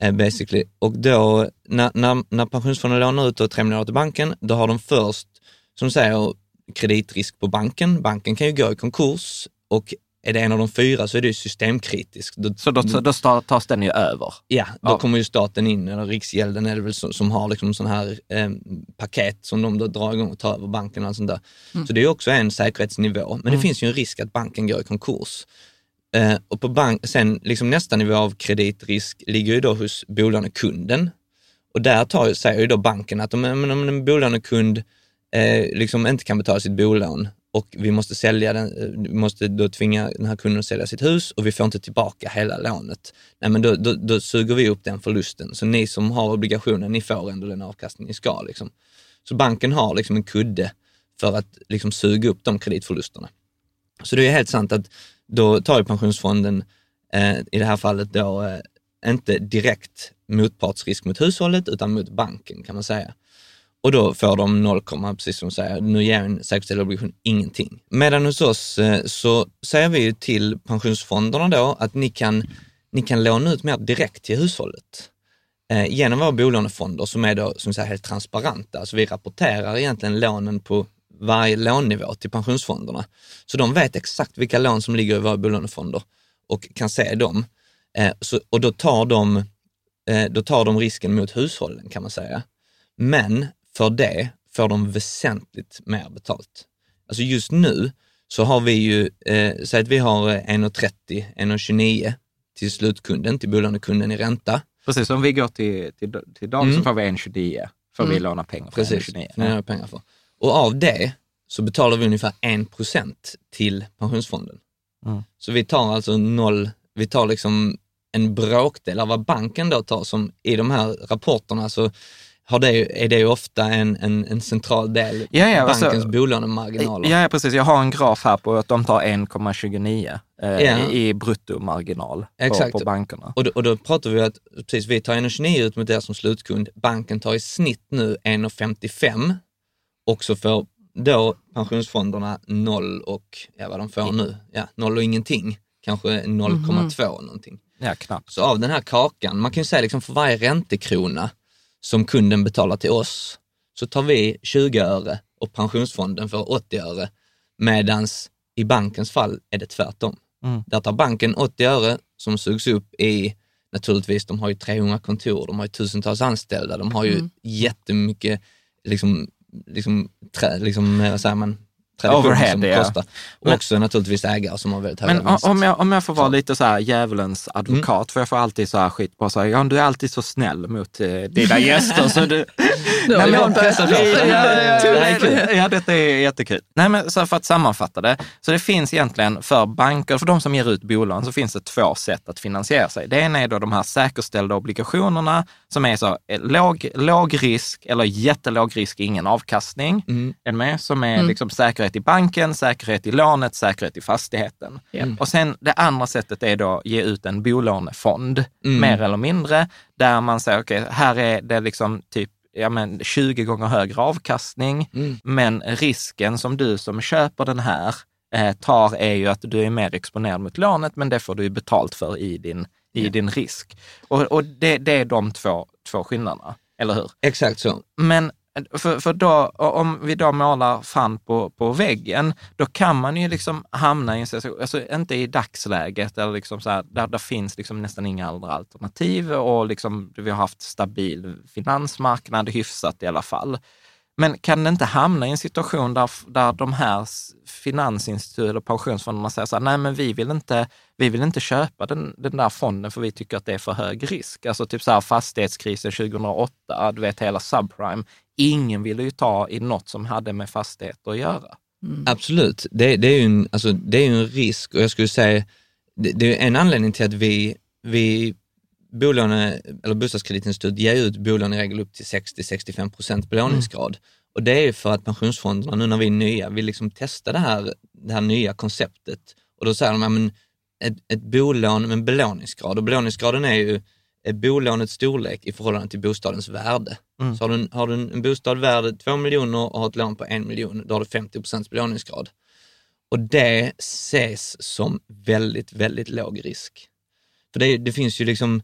eh, basically. Och då när, när, när pensionsfonden lånar ut då 3 miljarder till banken, då har de först, som säger, kreditrisk på banken. Banken kan ju gå i konkurs och är det en av de fyra så är det systemkritiskt. Då, Så då, då tas den ju över. Ja, då Ja. kommer ju staten in, eller Riksgälden är det väl som, som har liksom sån här eh, paket som de då drar igång och tar över banken och allt sånt där. Så det är också en säkerhetsnivå. Men det finns ju en risk att banken går i konkurs. Eh, och på bank, sen liksom nästa nivå av kreditrisk ligger ju då hos bolånekunden. Och där tar, säger ju då banken att om, om om en bolånekund eh, liksom inte kan betala sitt bolån och vi måste sälja den, eh, vi måste då tvinga den här kunden att sälja sitt hus och vi får inte tillbaka hela lånet. Nej, men då, då, då suger vi upp den förlusten. Så ni som har obligationen, ni får ändå den avkastning ni ska. Liksom. Så banken har liksom en kudde för att liksom suga upp de kreditförlusterna. Så det är helt sant att då tar ju pensionsfonden, eh, i det här fallet då, eh, inte direkt motpartsrisk mot hushållet utan mot banken kan man säga. Och då får de 0, precis som du säger, nu ger en säkerställd obligation ingenting. Medan hos oss eh, så säger vi ju till pensionsfonderna då att ni kan, ni kan låna ut mer direkt till hushållet. Eh, genom våra bolånefonder som är då som säger, helt transparenta. Alltså vi rapporterar egentligen lånen på varje lånnivå till pensionsfonderna. Så de vet exakt vilka lån som ligger i våra bolånefonder och kan se dem. Eh, så, och då tar, de, eh, då tar de risken mot hushållen kan man säga. Men för det får de väsentligt mer betalt. Alltså just nu så har vi ju, eh, säg att vi har eh, 1,30, 1,29 till slutkunden, till bolånekunden i ränta. Precis, om vi går till, till, till dem så får vi 1,29 får vi låna pengar för Precis, 1,29. för det har jag pengar för. Och av det så betalar vi ungefär 1% till pensionsfonden. Mm. Så vi tar alltså noll, vi tar liksom en bråkdel av vad banken då tar, som i de här rapporterna så har det, är det ofta en, en, en central del, Ja, ja, alltså- bankens bolånemarginaler. Ja, precis. Jag har en graf här på att de tar 1,29 eh, Ja. i bruttomarginal på, Exakt. på bankerna. Och då, och då pratar vi att precis, vi tar 1,29 ut mot er som slutkund. Banken tar i snitt nu 1,55 och så får då pensionsfonderna noll och, ja vad de får nu, ja noll och ingenting, kanske 0,2 någonting. Ja, knappt. Så av den här kakan, man kan ju säga liksom för varje räntekrona som kunden betalar till oss, så tar vi 20 öre och pensionsfonden får 80 öre. Medans i bankens fall är det tvärtom. Mm. Där tar banken 80 öre som sugs upp i, naturligtvis, de har ju 300 kontor, de har ju tusentals anställda, de har ju Mm. jättemycket, liksom, liksom, trä, liksom eh, vad säger man, tradition Overhead, som ja. kostar. Och Men- också naturligtvis ägare som har väldigt höga Men om jag, om jag får vara lite så här djävulens advokat, Mm. för jag får alltid så här skit på så här, ja, du är alltid så snäll mot eh, dina gäster. så du, Nu har Ja, detta är jättekul. Nej, men så för att sammanfatta det, så det finns egentligen för banker, för de som ger ut bolån, så finns det två sätt att finansiera sig. Det ena är då de här säkerställda obligationerna som är så eh, låg, låg risk eller jättelåg risk, ingen avkastning. Mm. Är med? Som är liksom säkerhet i banken, säkerhet i lånet, säkerhet i fastigheten. Och sen det andra sättet är då ge ut en bolånefond, Mm. mer eller mindre, där man säger okej, här är det liksom typ ja, men 20 gånger högre avkastning, Mm. men risken som du som köper den här eh, tar är ju att du är mer exponerad mot lånet, men det får du ju betalt för i din, i din risk. Och, och det, det är de två, två skillnaderna, eller hur? Exakt så. Men för, för då, om vi då målar fan på, på väggen, då kan man ju liksom hamna i en situation, alltså inte i dagsläget, eller liksom så här, där det finns liksom nästan inga andra alternativ och liksom, vi har haft stabil finansmarknad, hyfsat i alla fall. Men kan det inte hamna i en situation där, där de här finansinstituten och pensionsfonderna säger så här, nej men vi vill inte, vi vill inte köpa den, den där fonden för vi tycker att det är för hög risk. Alltså typ så här fastighetskrisen 2008, du vet hela subprime. Ingen ville ju ta i något som hade med fastigheter att göra. Absolut, det, det, är ju en, alltså, det är en risk och jag skulle säga, det, det är en anledning till att vi, vi bolåne, eller bostadskreditinstitut ger ut bolån i regel upp till 60-65 procent belåningsgrad. Och det är för att pensionsfonderna, nu när vi är nya, vill liksom testa det här, det här nya konceptet. Och då säger de, ja, men ett, ett bolån med en belåningsgrad, och belåningsgraden är ju bolånets storlek i förhållande till bostadens värde. Så har du, en, har du en bostad värd 2 miljoner och har ett lån på 1 miljon, då har du 50 procents belåningsgrad. Och det ses som väldigt, väldigt låg risk. För det, det finns ju liksom,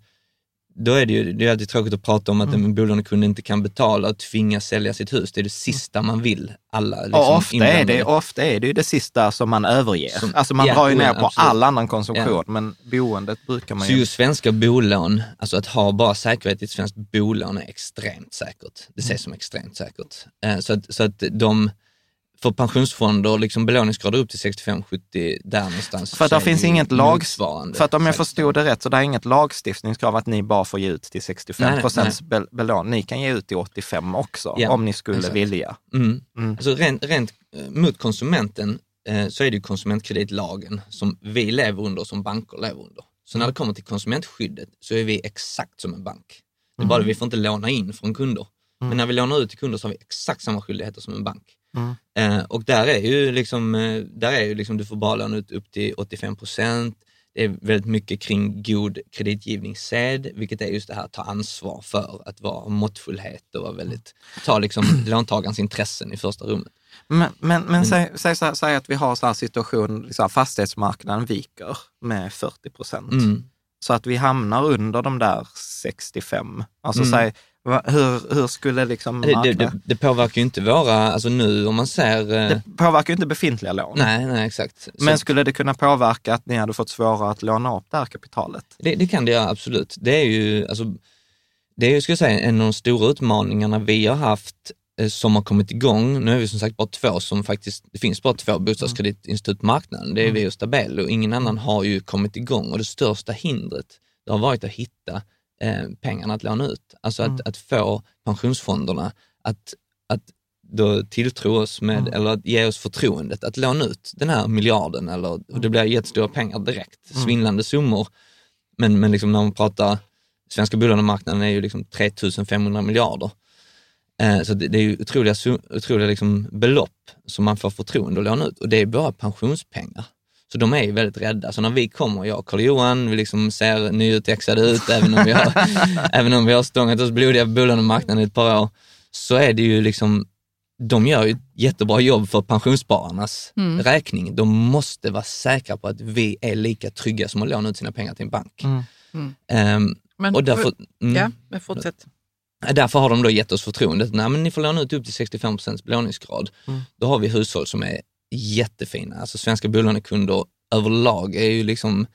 då är det ju det är alltid tråkigt att prata om att en bolånekund inte kan betala och tvingas sälja sitt hus. Det är det sista man vill. Alla liksom och ofta är, det, ofta är det ju det sista som man överger. Som- alltså man ja, drar ju ja, ner på absolut. all annan konsumtion, men boendet brukar man Så ju... just svenska bolån, alltså att ha bara säkerhet i ett svenskt bolån är extremt säkert. Det ses som extremt säkert. Eh, Så att, så att de, för pensionsfonder, liksom belåningsgrader upp till 65-70, där någonstans. För att det finns inget lag... För att om jag förstod det rätt, så det är inget lagstiftningskrav att ni bara får ge ut till 65 Nej, nej, procents bel- belån. Ni kan ge ut till 85 också, Ja, om ni skulle exakt. vilja. Mm. Mm. Alltså rent, rent eh, mot konsumenten eh, så är det konsumentkreditlagen som vi lever under och som banker lever under. Så när det kommer till konsumentskyddet så är vi exakt som en bank. Det är bara det, vi får inte låna in från kunder. Men när vi lånar ut till kunder så har vi exakt samma skyldigheter som en bank. Eh, och där är ju liksom, eh, där är ju liksom, du får bara låna ut upp till 85 procent. Det är väldigt mycket kring god kreditgivningssed, vilket är just det här att ta ansvar för att vara måttfullhet och vara väldigt, ta liksom låntagarens intressen i första rummet. Men, men, men säg, säg, här, säg att vi har så här situation, liksom, fastighetsmarknaden viker med 40 procent. Mm. Så att vi hamnar under de där 65. Alltså Mm. va, hur, hur skulle liksom Det, det, det, påverkar ju inte våra, alltså nu om man ser... eh, det påverkar ju inte befintliga lån. nej, nej exakt. Så Men skulle det kunna påverka att ni hade fått svårare att låna upp det här kapitalet? det, det kan det göra absolut. Det är ju, alltså, det är ju, ska jag säga, en av de stora utmaningarna vi har haft som har kommit igång. Nu är vi som sagt bara två som faktiskt, det finns bara två bostadskreditinstitut på marknaden. Det är vi och Stabelo och ingen annan har ju kommit igång och det största hindret det har varit att hitta eh, pengarna att låna ut. Alltså att, att få pensionsfonderna att, att då tilltro oss med, eller att ge oss förtroendet att låna ut den här miljarden eller, och det blir jättestora pengar direkt, svindlande summor. Men, men liksom när man pratar, svenska bolånemarknaden är ju liksom 3500 miljarder. Eh, Så det, är ju otroliga, otroliga liksom belopp som man får förtroende att låna ut och det är bara pensionspengar. Så de är ju väldigt rädda. Så när vi kommer, jag och Carl-Johan, vi liksom ser nyutexade ut, även om vi har, även om vi har stångat oss blodiga på bolånemarknaden i ett par år, så är det ju liksom, de gör ju ett jättebra jobb för pensionsspararnas Mm. räkning. De måste vara säkra på att vi är lika trygga som att låna ut sina pengar till en bank. Mm. Mm. Ehm, Men, och därför, mm, Ja, men fortsätt. Därför har de då gett oss förtroendet. Nej, men ni får låna ut upp till 65 procents belåningsgrad. Mm. Då har vi hushåll som är jättefina. Alltså svenska bolånekunder överlag är ju liksom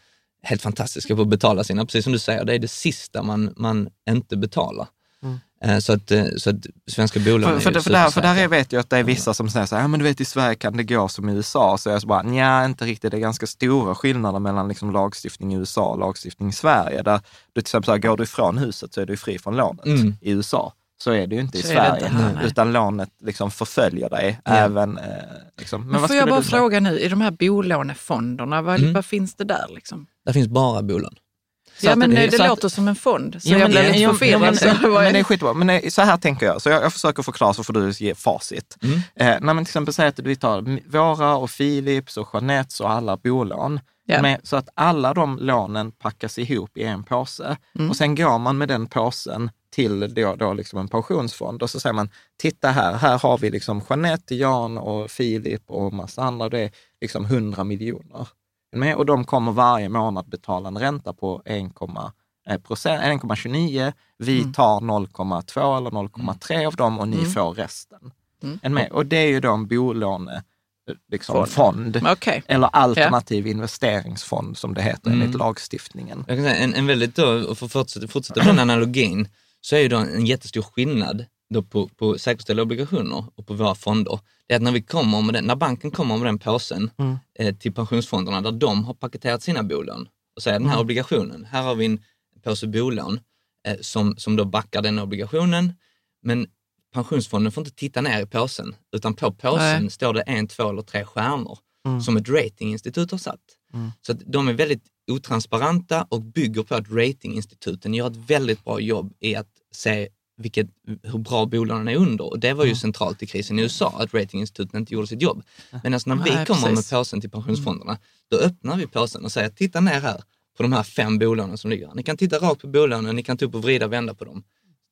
helt fantastiska på att betala sina, precis som du säger, det är det sista man, man inte betalar. Mm. Eh, Så, att, eh, så att svenska bolån För, är för, ju för, där, för där är- vet jag att det är vissa som säger så här, ja men du vet i Sverige kan det gå som i USA. Så jag så bara, nja inte riktigt, det är ganska stora skillnader mellan liksom lagstiftning i USA och lagstiftning i Sverige. Där du till exempel, så här, går du ifrån huset så är du fri från lånet Mm. i USA. Så är det ju inte i Så är det Sverige, inte här, utan lånet liksom förföljer dig. Ja. Även, eh, liksom. Men, Men vad får jag bara fråga nu, i de här bolånefonderna, vad, Mm. vad finns det där? Liksom? Där finns bara bolån. Så ja, men det- det, det så att- låter som en fond, så Ja, jag det- lite ja, förvirrad. men- Så Men, men det är skitbra. Men det, så här tänker jag, så jag, jag försöker förklara så får du ge facit. Mm. Eh, när man till exempel säger att vi tar våra och Philips och Jeanettes och alla bolån, Ja. med, så att alla de lånen packas ihop i en påse. Mm. Och sen går man med den påsen till då, då liksom en pensionsfond och så säger man, titta här, här har vi liksom Jeanette, Jan och Filip och massa andra, det är liksom 100 miljoner. Med, och de kommer varje månad betala en ränta på 1, eh, 1,29. Vi Mm. tar 0,2 eller 0,3 av dem och ni Mm. får resten. Mm. Och det är ju då en bolåne, eh, liksom, Fond. fond. Okej. Eller alternativ investeringsfond som det heter Mm. enligt lagstiftningen. En, en väldigt, då, och för att fortsätta, fortsätta med den analogin, så är ju då en jättestor skillnad då på, på säkerställda obligationer och på våra fonder. Det är att när, vi kommer med den, när banken kommer med den påsen Mm. eh, till pensionsfonderna där de har paketerat sina bolån och säger den här Mm. obligationen, här har vi en påse bolån eh, som, som då backar den obligationen. Men pensionsfonden får inte titta ner i påsen, utan på påsen Nej. står det en, två eller tre stjärnor Mm. som ett ratinginstitut har satt. Mm. Så de är väldigt otransparenta och bygger på att ratinginstituten gör ett väldigt bra jobb i att se vilket, hur bra bolagen är under. Och det var Mm. ju centralt i krisen i USA, att ratinginstituten inte gjorde sitt jobb. Medan när vi Nej, kommer med precis. påsen till pensionsfonderna, då öppnar vi påsen och säger, titta ner här på de här fem bolagen som ligger. Ni kan titta rakt på bolagen, ni kan ta upp och vrida och vända på dem.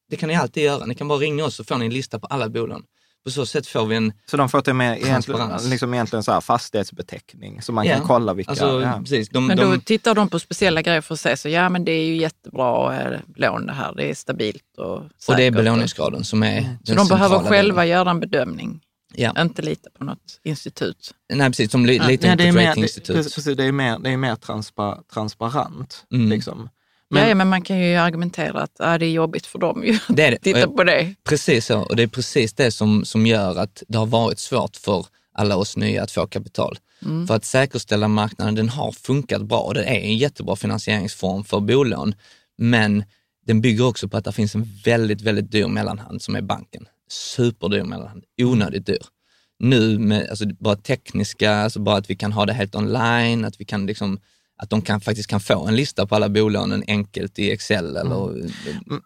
Det kan ni alltid göra. Ni kan bara ringa oss så får ni en lista på alla bolagen. På så sätt får vi en Så de får till med egentligen, liksom egentligen så här fastighetsbeteckning, så man Ja. kan kolla vilka... Alltså, ja. precis, de, Men de, då tittar de på speciella grejer för att säga så, ja men det är ju jättebra eh, lån det här, det är stabilt och säkert. och det är belåningsgraden som är Så den de behöver själva delen. göra en bedömning, Ja. inte lita på något institut. Nej, precis. Som li, Ja, lite ja, på det är ett mer, det, ratinginstitut. precis, det är mer, det är mer transpa, transparent. Mm. Liksom. Men, ja, men man kan ju argumentera att ja, det är jobbigt för dem ju Det är det. titta på det. Precis så. Och det är precis det som, som gör att det har varit svårt för alla oss nya att få kapital. Mm. För att säkerställa marknaden, den har funkat bra och det är en jättebra finansieringsform för bolån. Men den bygger också på att det finns en väldigt, väldigt dyr mellanhand som är banken. Superdyr mellanhand, onödigt dyr. Nu med alltså bara tekniska, alltså bara att vi kan ha det helt online, att vi kan liksom att de kan, faktiskt kan få en lista på alla bolånen enkelt i Excel eller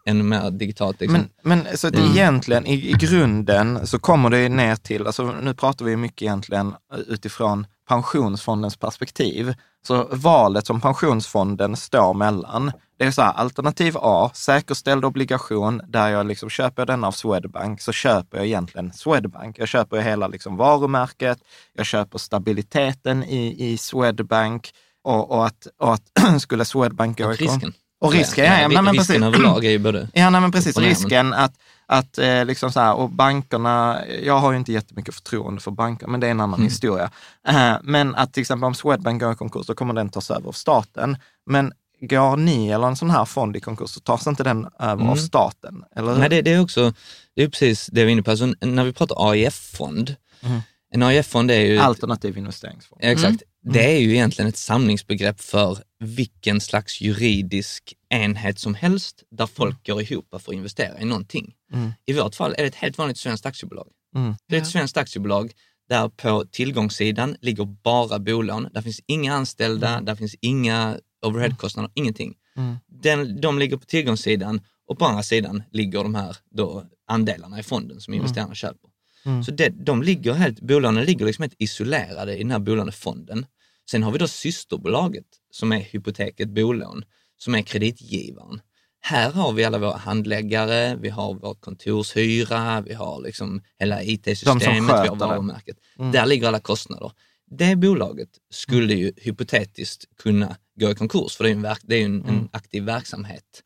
ännu mer digitalt. Liksom. men, men så att Mm. egentligen i, i grunden så kommer det ner till, alltså nu pratar vi mycket egentligen utifrån pensionsfondens perspektiv. Så valet som pensionsfonden står mellan, det är så här, alternativ A, säkerställd obligation, där jag liksom köper den av Swedbank, så köper jag egentligen Swedbank. Jag köper hela liksom varumärket, jag köper stabiliteten i, i Swedbank och, och att, och att skulle Swedbank gå ifrån- risken. Och risken, ja, ja, men, men risken precis. överlag är ju både... Ja, nej, men precis. men- Risken att, att eh, liksom så här, och bankerna, jag har ju inte jättemycket förtroende för banker, men det är en annan Mm. historia. Eh, men att till exempel om Swedbank går i konkurs, så kommer den tas över av staten. Men går ni eller en sån här fond i konkurs, så tas inte den över av Mm. staten, eller hur? Nej, det, det är också, det är precis det vi är inne på. Alltså, när vi pratar AIF-fond, Mhm. En AIF-fond är ju... Alternativ investeringsfond. Ja, Exakt. Mm. Det är ju egentligen ett samlingsbegrepp för vilken slags juridisk enhet som helst där folk går ihop för att investera i någonting. Mm. I vårt fall är det ett helt vanligt svenskt aktiebolag. Mm. Det är ett svenskt aktiebolag där på tillgångssidan ligger bara bolån. Där finns inga anställda, där finns inga overheadkostnader, ingenting. Mm. Den, de ligger på tillgångssidan och på andra sidan ligger de här då andelarna i fonden som investerarna köper. Mm. Så det, de ligger helt, bolånen ligger liksom helt isolerade i den här bolånefonden. Sen har vi då systerbolaget som är hypoteket bolån, som är kreditgivaren. Här har vi alla våra handläggare, vi har vår kontorshyra, vi har liksom hela IT-systemet, vi har varumärket. Där ligger alla kostnader. Det bolaget skulle ju hypotetiskt kunna gå i konkurs, för det är ju en, verk, det är en, en aktiv verksamhet.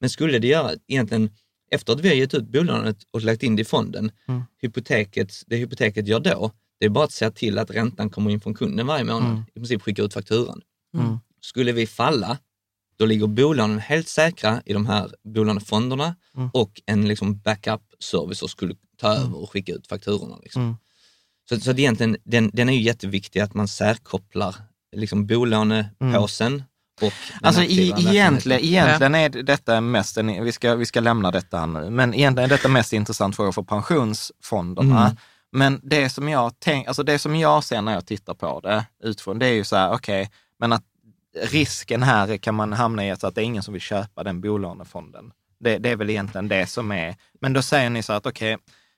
Men skulle det göra, egentligen, efter att vi har gett ut bolånet och lagt in det i fonden, hypoteket, det hypoteket gör då, det är bara att se till att räntan kommer in från kunden varje månad, i princip skicka ut fakturan. Skulle vi falla, då ligger bolånen helt säkra i de här bolånefonderna och en liksom backup-service skulle ta över och skicka ut fakturorna. Liksom. Så, så att egentligen, den, den är ju jätteviktig att man särkopplar liksom bolånepåsen den Alltså i, egentligen, egentligen är detta mest, en, vi ska, vi ska lämna detta här nu, men egentligen är detta mest intressant fråga för pensionsfonderna. Mm. Men det som, jag tänk, alltså det som jag ser när jag tittar på det utifrån, det är ju så här, okej, men att risken här kan man hamna i att det är ingen som vill köpa den bolånefonden. Det, det är väl egentligen det som är, men då säger ni så att okej,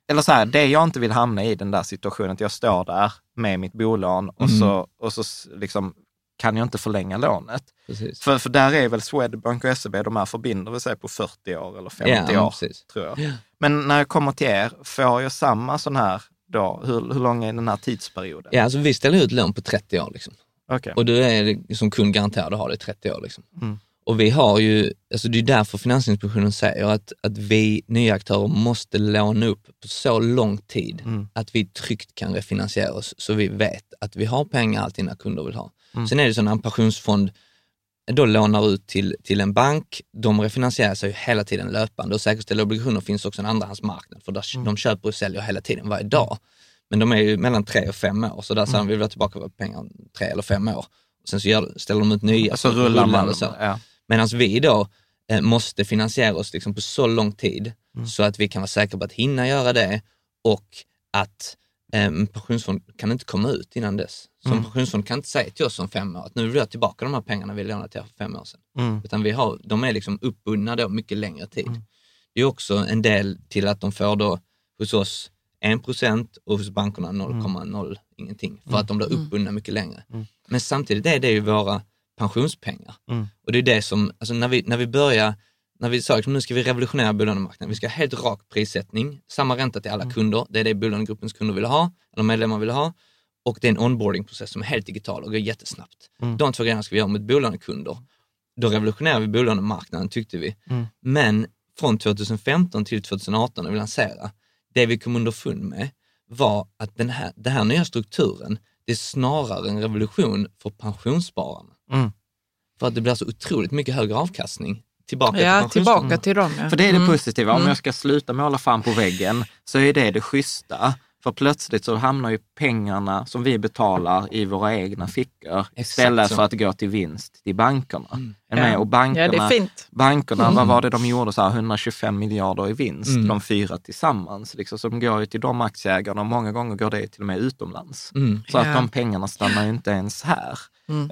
eller så här, det jag inte vill hamna i den där situationen, att jag står där med mitt bolån och Mm. så, och så liksom kan jag inte förlänga lånet. Precis. För, för där är väl Swedbank och SEB, de här förbinder sig på 40 år eller 50 Ja, år, precis. tror jag. Ja. Men när jag kommer till er, får jag samma sån här då? Hur, hur lång är den här tidsperioden? Ja, alltså vi ställer ut lån på 30 år. Liksom. Okej. Och du är som kund garanterad att ha det i 30 år. Liksom. Mm. Och vi har ju, alltså det är därför Finansinspektionen säger att, att vi nya aktörer måste låna upp på så lång tid Mm. att vi tryggt kan refinansiera oss så vi vet att vi har pengar alltid när kunder vill ha. Mm. Sen är det så när en pensionsfond då lånar ut till, till en bank, de refinansierar sig ju hela tiden löpande och säkerställda obligationer finns också en andrahandsmarknad för där Mm. de köper och säljer hela tiden varje dag. Men de är ju mellan tre och fem år, så där säger de vi vill ha tillbaka våra pengar om tre eller fem år. Och sen så gör, ställer de ut nya. Så som rullar man. och så. Ja. Medan vi då eh, måste finansiera oss liksom på så lång tid Mm. så att vi kan vara säkra på att hinna göra det och att en pensionsfond kan inte komma ut innan dess. Så Mm. en pensionsfond kan inte säga till oss om fem år att nu vill jag ha tillbaka de här pengarna vi lånade till er för fem år sedan. Mm. Utan vi har, de är liksom uppbundna då mycket längre tid. Det är också en del till att de får då hos oss 1 procent och hos bankerna 0,0 ingenting. För att de blir uppbundna mycket längre. Men samtidigt är det ju våra pensionspengar. Mm. Och det är det som, alltså när vi, när vi börjar, när vi sa att nu ska vi revolutionera bolånemarknaden, vi ska ha helt rak prissättning, samma ränta till alla kunder, det är det bolånegruppens kunder vill ha, eller medlemmar vill ha. Och det är en onboardingprocess som är helt digital och går jättesnabbt. De två grejerna ska vi göra med bolånekunder. Då revolutionerar vi bolånemarknaden tyckte vi. Men från 2015 till 2018 när vi lanserade, det vi kom underfund med var att den här, den här nya strukturen, det är snarare en revolution för pensionsspararna. Mm. För att det blir så otroligt mycket högre avkastning tillbaka Ja, till tillbaka till dem. Ja. För det är det Mm. positiva. Om jag ska sluta måla fan på väggen så är det det schyssta. För plötsligt så hamnar ju pengarna som vi betalar i våra egna fickor istället så. för att gå till vinst till bankerna. Med? Ja. Och bankerna, Ja, det är fint. bankerna vad var det de gjorde? Så här, 125 miljarder i vinst, Mm. de fyra tillsammans. Liksom, som går ju till de aktieägarna och många gånger går det till och med utomlands. Mm. Så att Ja. de pengarna stannar ju inte ens här.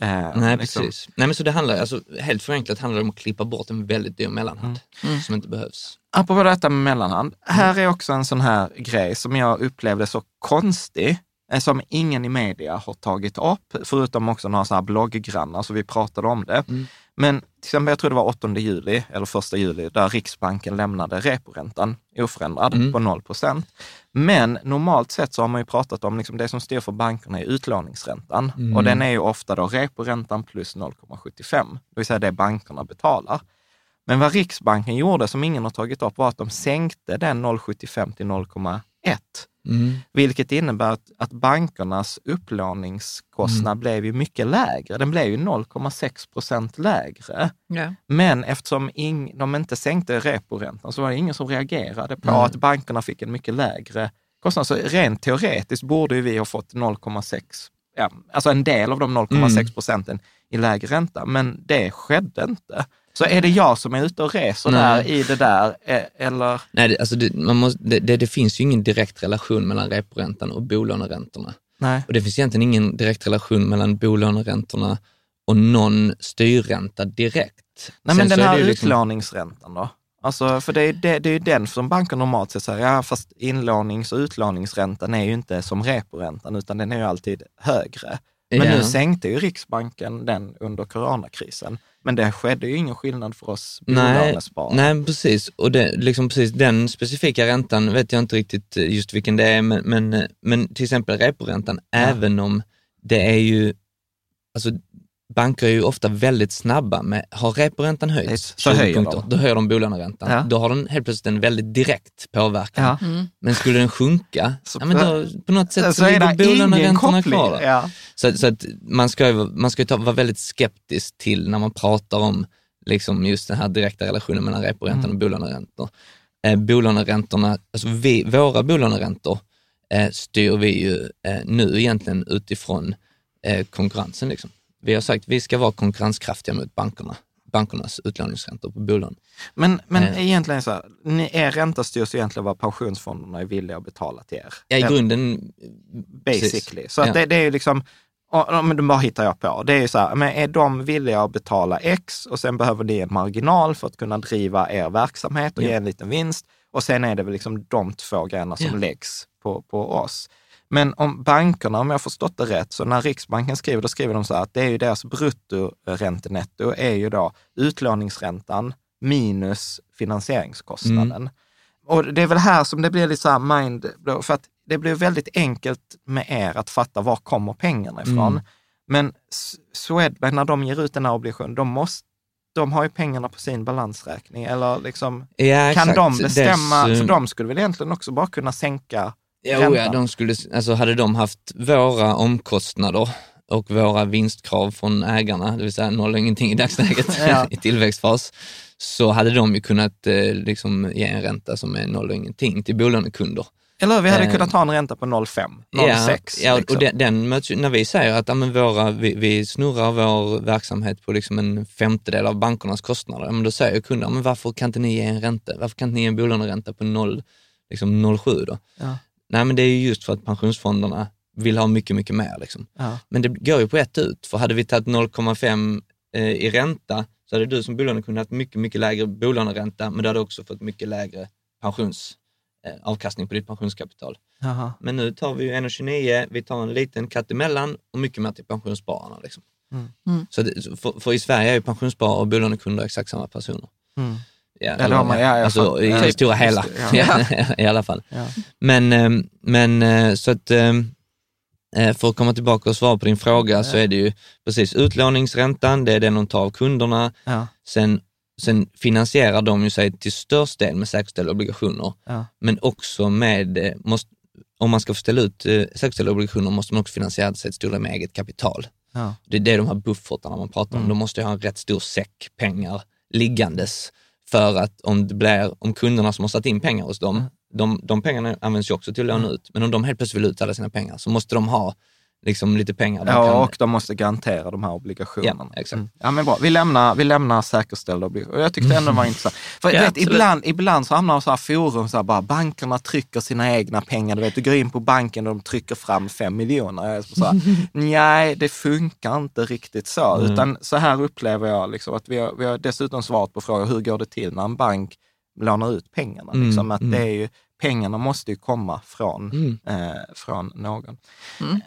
Eh, Nej, liksom. precis. Nej, men så det handlar, alltså, helt förenklat handlar det om att klippa bort en väldigt dyr mellanhand Mm. som inte behövs. Apropå detta med mellanhand, här är också en sån här grej som jag upplevde så konstig, eh, som ingen i media har tagit upp, förutom också några så här blogggrannar, så vi pratade om det. Men till exempel, jag tror det var 8 juli, eller 1 juli, där Riksbanken lämnade reporäntan oförändrad på 0 procent. Men normalt sett så har man ju pratat om liksom det som styr för bankerna är utlåningsräntan. Och den är ju ofta då reporäntan plus 0,75, det vill säga det bankerna betalar. Men vad Riksbanken gjorde, som ingen har tagit upp, var att de sänkte den 0,75 till 0,1. Vilket innebär att, att bankernas upplåningskostnad blev ju mycket lägre. Den blev ju 0,6 procent lägre. Ja. Men eftersom ing, de inte sänkte reporäntan så var det ingen som reagerade på att bankerna fick en mycket lägre kostnad. Så rent teoretiskt borde ju vi ha fått 0,6, ja, alltså en del av de 0,6 procenten i lägre ränta, men det skedde inte. Så är det jag som är ute och reser Nej. där i det där, eh, eller? Nej, det, alltså det, man måste, det, det, finns ju ingen direkt relation mellan reporäntan och bolåneräntorna. Nej. Och det finns egentligen ingen direkt relation mellan bolåneräntorna och någon styrränta direkt. Nej, Sen men den här liksom- utlåningsräntan då? Alltså, för det är, det, det är ju den som banken normalt sett säger, ja fast inlånings och utlåningsräntan är ju inte som reporäntan, utan den är ju alltid högre. Men Ja. nu sänkte ju Riksbanken den under coronakrisen. Men det skedde ju ingen skillnad för oss Nej, bolånesparare. nej, precis. Och det, liksom precis den specifika räntan vet jag inte riktigt eh, just vilken det är, men, men, eh, men till exempel reporäntan, även om det är ju, alltså banker är ju ofta väldigt snabba med, har reporäntan höjts Så 20 höjer punkter, de. då höjer de bolåneräntan. Ja. Då har den helt plötsligt en väldigt direkt påverkan. Ja. Men skulle den sjunka, Så- ja, men då, på något sätt så, så är ligger bolåneräntorna kvar. Ja. Så, så att man ska ju, man ska ju ta, vara väldigt skeptisk till när man pratar om liksom just den här direkta relationen mellan reporäntan Mm. och bolåneräntor. Eh, bolåneräntorna, alltså vi, våra bolåneräntor eh, styr vi ju eh, nu egentligen utifrån eh, konkurrensen. Liksom. Vi har sagt att vi ska vara konkurrenskraftiga mot bankerna, bankernas utlåningsräntor på bolån. Men, men Eh. egentligen så här, ni, er ränta styrs egentligen vad pensionsfonderna är villiga att betala till er. Ja, i grunden, Basically. precis. Så att Ja. det, det är ju liksom, men det bara hittar jag på. Det är ju så här, men är de villiga att betala X och sen behöver ni en marginal för att kunna driva er verksamhet och Ja. ge en liten vinst. Och sen är det väl liksom de två grejerna som Ja. läggs på, på oss. Men om bankerna, om jag förstått det rätt, så när Riksbanken skriver, då skriver de så här att det är ju deras bruttoräntenetto är ju då utlåningsräntan minus finansieringskostnaden. Mm. Och det är väl här som det blir lite så här mind, för att det blir väldigt enkelt med er att fatta var kommer pengarna ifrån. Mm. Men Swedbank, när de ger ut den här obligationen, de, måste, de har ju pengarna på sin balansräkning. Eller liksom, ja, kan de bestämma, Dels, eh, för de skulle väl egentligen också bara kunna sänka Jo, ja, räntan. de skulle, alltså hade de haft våra omkostnader och våra vinstkrav från ägarna, det vill säga noll och ingenting i dagsläget Ja. i tillväxtfas, så hade de ju kunnat eh, liksom ge en ränta som är noll och ingenting till bolånekunder. Eller hur? vi hade Eh, kunnat ha en ränta på 0,5, 0,6. Ja, ja liksom. och den, den möts, när vi säger att ja, men våra, vi, vi snurrar vår verksamhet på liksom en femtedel av bankernas kostnader, men då säger kunden, men varför kan inte ni ge en ränta? Varför kan inte ni ge en bolåneränta på 0, liksom 0,7 då? Ja. Nej, men det är ju just för att pensionsfonderna vill ha mycket, mycket mer. Liksom. Ja. Men det går ju på ett ut, för hade vi tagit 0,5 eh, i ränta så hade du som bolånekund haft mycket, mycket lägre bolåneränta, men du hade också fått mycket lägre pensions, eh, avkastning på ditt pensionskapital. Jaha. Men nu tar vi ju 1,29, vi tar en liten katt emellan och mycket mer till pensionsspararna. Liksom. Mm. Mm. Så det, för, för i Sverige är ju pensionssparare och bolånekunder exakt samma personer. Mm. Ja, har man- ja, alltså i Ja, det stora hela, ja. i alla fall. Ja. Men, eh, men eh, så att eh, eh, för att komma tillbaka och svara på din fråga så är det ju precis utlåningsräntan, det är den de tar av kunderna. Sen, sen finansierar de ju sig till störst del med säkerställda obligationer, men också med, eh, måste, om man ska få ställa ut eh, säkerställda obligationer måste man också finansiera sig till stor del med eget kapital. Det är det de här buffertarna man pratar om. Mm. De måste ju ha en rätt stor säck pengar liggandes för att om det blir, om kunderna som har satt in pengar hos dem, Mm. de, de pengarna används ju också till att låna ut, men om de helt plötsligt vill ut alla sina pengar så måste de ha liksom lite pengar. de Ja, kan- och de måste garantera de här obligationerna. Ja, exakt. Mm. Ja, men bra. Vi lämnar, vi lämnar säkerställda obligationer. Och Jag tyckte ändå det var intressant. För Ja, vet, ibland, ibland så hamnar man så här forum, så här, bara, bankerna trycker sina egna pengar. Du, vet, du går in på banken och de trycker fram fem miljoner. Jag är så här, Nej, det funkar inte riktigt så. Mm. Utan så här upplever jag liksom, att vi har, vi har dessutom svarat på frågan, hur går det till när en bank lånar ut pengarna? Mm, Liksom, att mm. det är ju, pengarna måste ju komma från Mm. eh, från någon.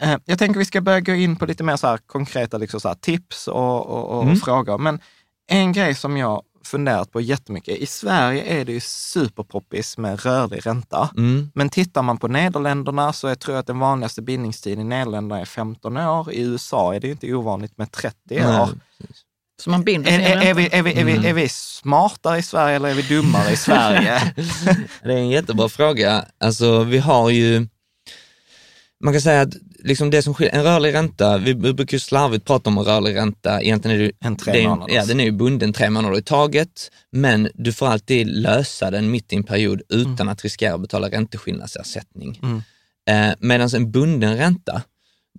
Eh, jag tänker vi ska börja gå in på lite mer så här konkreta liksom så här tips och, och, och Mm. frågor. Men en grej som jag funderat på jättemycket, i Sverige är det ju superpoppis med rörlig ränta. Mm. Men tittar man på Nederländerna så jag tror jag att den vanligaste bindningstiden i Nederländerna är 15 år. I USA är det ju inte ovanligt med 30 Nej, år. precis. Så man binder Är, sin är, är, vi, är, vi, är, vi, är vi smartare i Sverige eller är vi dummare i Sverige? Det är en jättebra fråga. Alltså vi har ju, man kan säga att liksom det som skiljer, en rörlig ränta, vi brukar ju slarvigt prata om en rörlig ränta, egentligen är det, En tre det. Ja, den är ju bunden tre månader i taget, men du får alltid lösa den mitt i en period utan att riskera att betala ränteskillnadsersättning. Mm. Eh, Medan en bunden ränta,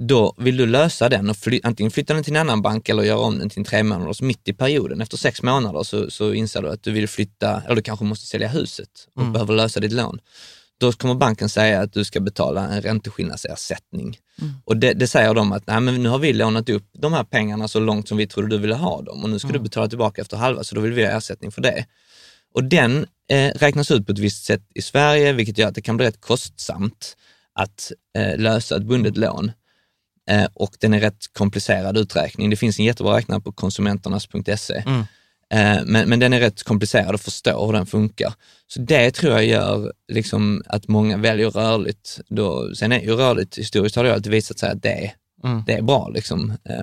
då vill du lösa den och fly, antingen flytta den till en annan bank eller göra om den till en tre månaders mitt i perioden. Efter sex månader så, så inser du att du vill flytta, eller du kanske måste sälja huset och Mm. behöver lösa ditt lån. Då kommer banken säga att du ska betala en ränteskillnadsersättning. Och det, det säger de att Nej, men nu har vi lånat upp de här pengarna så långt som vi trodde du ville ha dem och nu ska du betala tillbaka efter halva så då vill vi ha ersättning för det. Och den eh, räknas ut på ett visst sätt i Sverige, vilket gör att det kan bli rätt kostsamt att eh, lösa ett bundet lån. Eh, och den är rätt komplicerad uträkning. Det finns en jättebra räknare på konsumenternas.se. Mm. Eh, men, men den är rätt komplicerad att förstå hur den funkar. Så det tror jag gör liksom att många väljer rörligt. Då, sen är ju rörligt, historiskt har det alltid visat sig att det, Mm. det är bra. Liksom. Eh,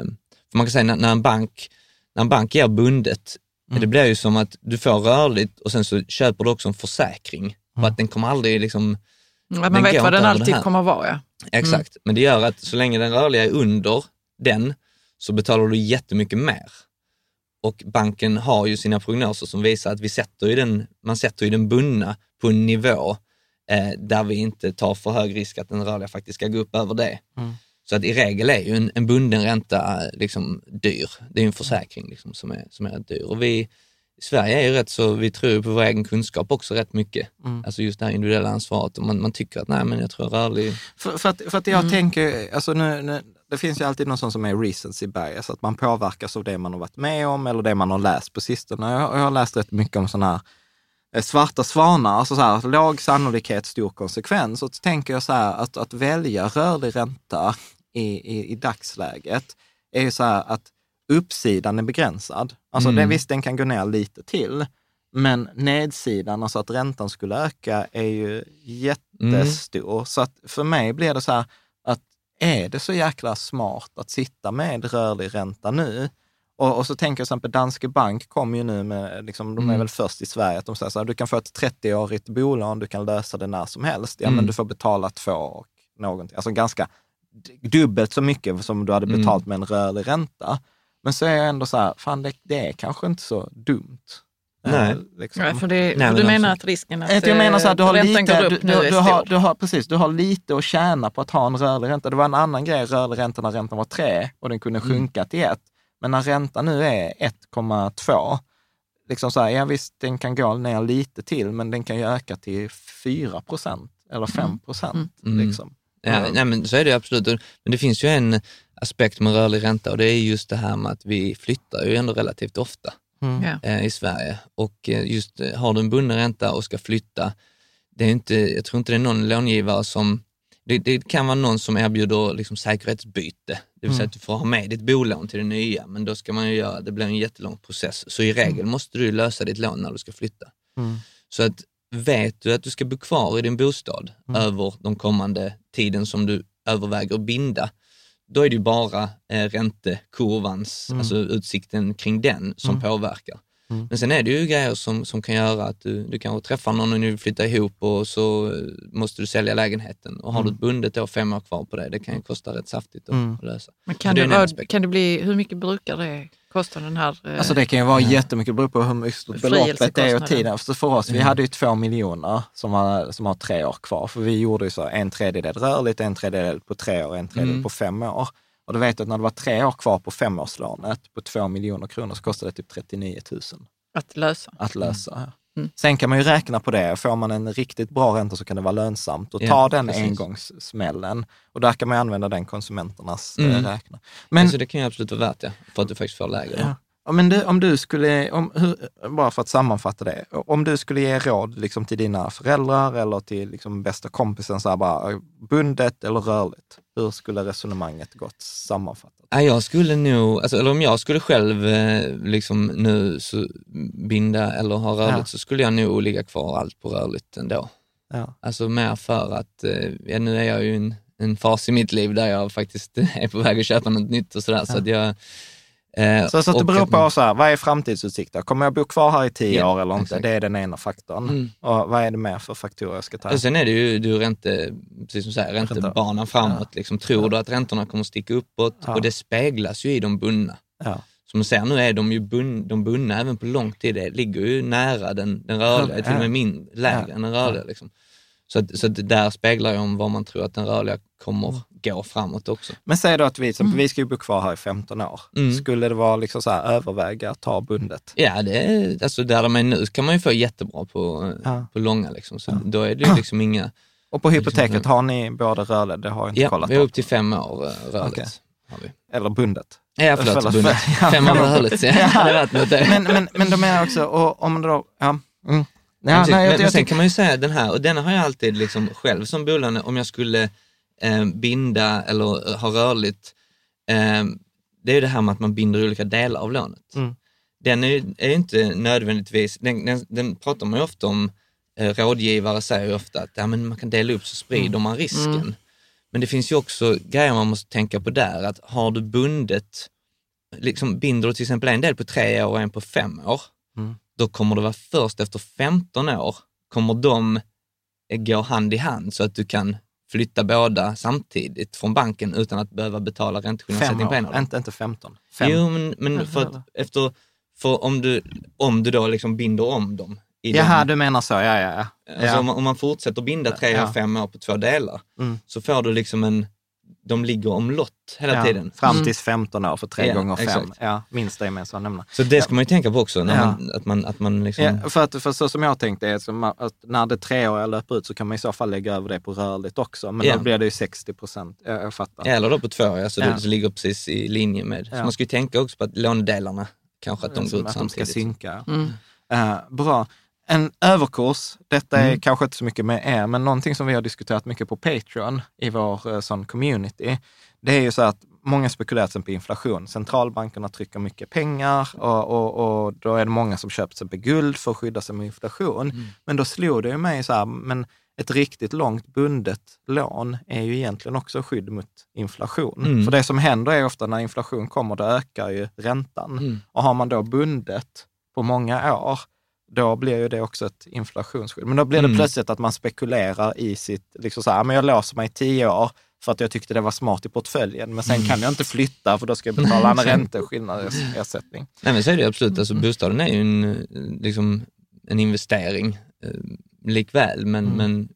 För man kan säga när, när, en bank, när en bank ger bundet, det blir ju som att du får rörligt och sen så köper du också en försäkring. För att den kommer aldrig liksom, Ja, Den man vet vad den alltid kommer att vara. Ja. Exakt. Men det gör att så länge den rörliga är under den så betalar du jättemycket mer. Och banken har ju sina prognoser som visar att vi sätter ju den, man sätter ju den bundna på en nivå eh, där vi inte tar för hög risk att den rörliga faktiskt ska gå upp över det. Så att i regel är ju en, en bunden ränta eh, liksom dyr. Det är en försäkring liksom som, är, som är dyr. Och vi Sverige är ju rätt så, vi tror på vår egen kunskap också rätt mycket. Alltså just det här individuella ansvaret och man, man tycker att nej men jag tror rörlig, För, för, att, för att jag tänker, alltså nu, nu, det finns ju alltid någon sån som är recency bias, att man påverkas av det man har varit med om eller det man har läst på sistone. Jag, jag har läst rätt mycket om sådana här eh, svarta svanar, alltså så här, låg sannolikhet, stor konsekvens. Och så tänker jag så här, att, att välja rörlig ränta i, i, i dagsläget är ju så här att uppsidan är begränsad. Alltså Mm. det, visst, den kan gå ner lite till, men nedsidan, alltså att räntan skulle öka, är ju jättestor. Så att för mig blir det så här att är det så jäkla smart att sitta med rörlig ränta nu? Och, och så tänker jag till exempel Danske Bank kom ju nu med, liksom, de är Mm. väl först i Sverige, att de säger så här, du kan få ett 30-årigt bolån, du kan lösa det när som helst. Ja, Mm. men du får betala två och någonting, alltså ganska dubbelt så mycket som du hade Mm. betalt med en rörlig ränta. Men så är jag ändå så här, fan det, det är kanske inte så dumt. Nej. Eh, Liksom. Ja, för det, Nej, för men du menar alltså- att risken att Att jag menar så här, du har eh, räntan lite, går du, upp nu du, är du, har, stor? du, har, precis, du har lite att tjäna på att ha en rörlig ränta. Det var en annan grej, rörlig ränta när räntan var 3 och den kunde Mm. sjunka till 1. Men när räntan nu är 1,2, liksom så här, ja visst den kan gå ner lite till, men den kan ju öka till 4 procent eller 5 procent. Mm. Liksom. Ja, nej, men så är det absolut. Men det finns ju en aspekt med rörlig ränta och det är just det här med att vi flyttar ju ändå relativt ofta Mm. Ja. eh, i Sverige. Och eh, just eh, har du en bunden ränta och ska flytta, det är inte, jag tror inte det är någon långivare som, det, det kan vara någon som erbjuder liksom säkerhetsbyte, det vill säga att du får ha med ditt bolån till det nya, men då ska man ju göra, det blir en jättelång process. Så i regel måste du lösa ditt lån när du ska flytta. Mm. Så att vet du att du ska bo kvar i din bostad över de kommande tiden som du överväger att binda, då är det ju bara eh, räntekurvans, alltså utsikten kring den som påverkar. Men sen är det ju grejer som, som kan göra att du, du kanske träffar någon och ni vill flytta ihop och så eh, måste du sälja lägenheten. Och har du ett bundet då fem år kvar på det, det kan ju kosta rätt saftigt att Mm. lösa. Men kan det det, vara, kan det bli, hur mycket brukar det kosta den här? eh, Alltså det kan ju vara jättemycket, det beror på hur stort beloppet är och tiden. Så för oss, vi hade ju två miljoner som har, som har tre år kvar. För vi gjorde ju så en tredjedel rörligt, en tredjedel på tre år, en tredjedel Mm. på fem år. Och då vet du att när det var tre år kvar på femårslånet på två miljoner kronor så kostade det typ 39 000 att lösa? att lösa. Mm. Sen kan man ju räkna på det. Får man en riktigt bra ränta så kan det vara lönsamt att Ja, ta den precis. engångssmällen. Och där kan man använda den konsumenternas Mm. mm. räkna. Men, alltså det kan ju absolut vara värt det, för att du faktiskt får lägre. Ja. Ja, men du, om du skulle, om, hur, bara för att sammanfatta det, om du skulle ge råd liksom, till dina föräldrar eller till liksom, bästa kompisen, så här, bara, bundet eller rörligt, hur skulle resonemanget gått sammanfattat? Ja, jag skulle nog, alltså, eller om jag skulle själv eh, liksom nu så binda eller ha rörligt Ja. så skulle jag nog ligga kvar allt på rörligt ändå. Ja. Alltså mer för att, eh, ja, nu är jag ju en, en fas i mitt liv där jag faktiskt är på väg att köpa något nytt och sådär. Så att jag, eh, Så, så att det beror på, så här, vad är framtidsutsikter? Kommer jag bo kvar här i tio Ja, år eller inte? exakt. Det är den ena faktorn. Mm. Och vad är det mer för faktorer jag ska ta? Och sen är det ju du ränte, precis som du säger, räntebanan framåt. Liksom, tror du att räntorna kommer sticka uppåt? Ja. Och det speglas ju i de bundna. Ja. Som man ser nu är de ju bun, de bundna även på lång tid, det ligger ju nära den, den rörliga, Ja. till och med min, lägre Ja. än den rörliga. Liksom. Så, att, så att där speglar ju om vad man tror att den rörliga kommer Mm. gå framåt också. Men säg då att vi, som, vi ska ju bo kvar här i 15 år. Mm. Skulle det vara liksom så här, överväga att ta bundet? Ja, det är, alltså där de är nu kan man ju få jättebra på, Ja. på långa. Liksom. Så Då är det ju liksom inga... Och på hypoteket, har ni både rörligt, det har jag inte Ja, kollat vi är upp. till fem år eh, rörligt. Har vi. Eller bundet. Ja, förlåt, Förlåt, bundet. ja, Fem år rörligt. Ja. Men, men, men de menar också, och om då, ja. Mm. Men, Ja, precis, nej, jag, men, men jag sen kan man ju säga den här, och den har jag alltid liksom själv som bolåne, om jag skulle eh, binda eller ha rörligt, eh, det är det här med att man binder olika delar av lånet. Mm. Den är, är inte nödvändigtvis, den, den, den pratar man ju ofta om, eh, rådgivare säger ofta att ja, men man kan dela upp så sprider man risken. Men det finns ju också grejer man måste tänka på där, att har du bundet, liksom binder du till exempel en del på tre år och en på fem år, Mm. då kommer det vara först efter 15 år, kommer de eh, gå hand i hand så att du kan flytta båda samtidigt från banken utan att behöva betala ränteskillnadssättning på en av dem. inte, inte 15. Fem. Jo, men, men för, att, efter, för om, du, om du då liksom binder om dem. I Jaha, den, du menar så, ja, ja, ja. alltså ja. om, man, om man fortsätter binda tre Ja. och fem år på två delar, Mm. så får du liksom en, de ligger omlott hela ja. tiden. Fram tills 15 år för tre Ja, gånger fem. Ja, minsta gemensamma nämnare. Så det ska man ju tänka på också, när man, att man, att man liksom... För, att, för så som jag tänkte är som att när det treåriga löper ut så kan man i så fall lägga över det på rörligt också. Men då blir det ju 60 procent. Jag, jag fattar. Eller då på två år, så det ligger precis i linje med. Så man ska ju tänka också på att lånedelarna, kanske att de går ut att de ska samtidigt. synka. Mm. Eh, bra. En överkurs, detta är Mm. kanske inte så mycket med er, men någonting som vi har diskuterat mycket på Patreon i vår eh, sån community, det är ju så att många spekulerar till på inflation. Centralbankerna trycker mycket pengar och, och, och då är det många som köper till exempel guld för att skydda sig mot inflation. Mm. Men då slog det ju mig så här, men ett riktigt långt bundet lån är ju egentligen också skydd mot inflation. Mm. För det som händer är ofta när inflation kommer, då ökar ju räntan. Mm. Och har man då bundet på många år, då blir ju det också ett inflationsskydd. Men då blir det Mm. plötsligt att man spekulerar i sitt, liksom så här, men jag låser mig i tio år för att jag tyckte det var smart i portföljen, men sen kan jag inte flytta för då ska jag betala en ränteskillnadsersättning. Nej men så är det absolut, alltså Mm. bostaden är ju en, liksom, en investering eh, likväl, men, Mm. men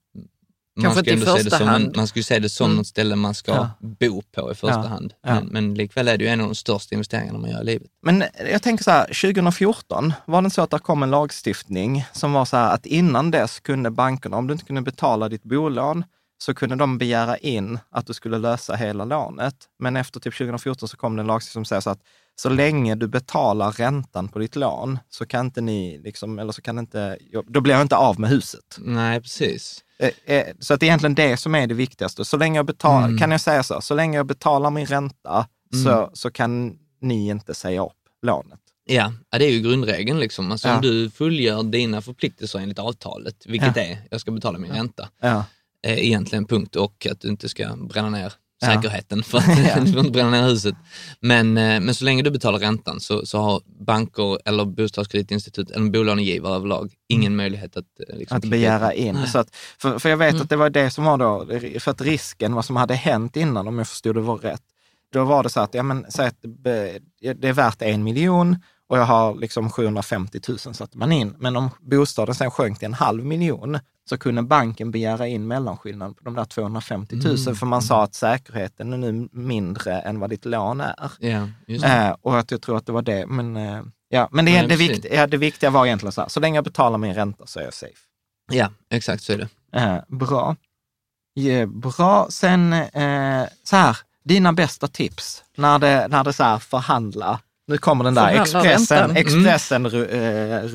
man Kanske ska, inte i första en, hand. man ska ju se det som Mm. något ställe man ska Ja. bo på i första Ja. hand. Ja. Men, men likväl är det ju en av de största investeringarna man gör i livet. Men jag tänker så här, 2014 var det så att det kom en lagstiftning som var så här att innan dess kunde bankerna, om du inte kunde betala ditt bolån, så kunde de begära in att du skulle lösa hela lånet. Men efter typ 2014 så kom det en lagstiftning som säger så att så länge du betalar räntan på ditt lån så kan inte ni, liksom, eller så kan inte, då blir jag inte av med huset. Nej, precis. Eh, eh, Så att det är egentligen det som är det viktigaste. Så länge jag betalar, Mm. kan jag säga så, så länge jag betalar min ränta så, så kan ni inte säga upp lånet. Ja, ja, det är ju grundregeln liksom. Alltså Ja. om du fullgör dina förpliktelser enligt avtalet, vilket är, jag ska betala min ränta, Ja. Eh, egentligen punkt, och att du inte ska bränna ner säkerheten för att du får inte bränna ner huset. Men, eh, men så länge du betalar räntan så, så har banker eller bostadskreditinstitut eller bolånegivare överlag ingen möjlighet att eh, liksom, Att begära in. Nej. Så att, för, för jag vet Mm. att det var det som var då, för att risken, vad som hade hänt innan, om jag förstod det var rätt, då var det så att, ja men säg att det det är värt en miljon och jag har liksom 750 000 satte man in. Men om bostaden sen sjönk till en halv miljon så kunde banken begära in mellanskillnaden på de där 250 000, Mm. för man sa att säkerheten är nu mindre än vad ditt lån är. Det. Eh, och att jag tror att det var det. Men, eh, ja, men det, Nej, det, vikt, ja, det viktiga var egentligen så här, så länge jag betalar min ränta så är jag safe. ja, exakt så är det. Eh, bra. Ja, bra. Sen så här, dina bästa tips när det, när det så här förhandla. Nu kommer den där Expressen, räntan. Mm. Ru, eh.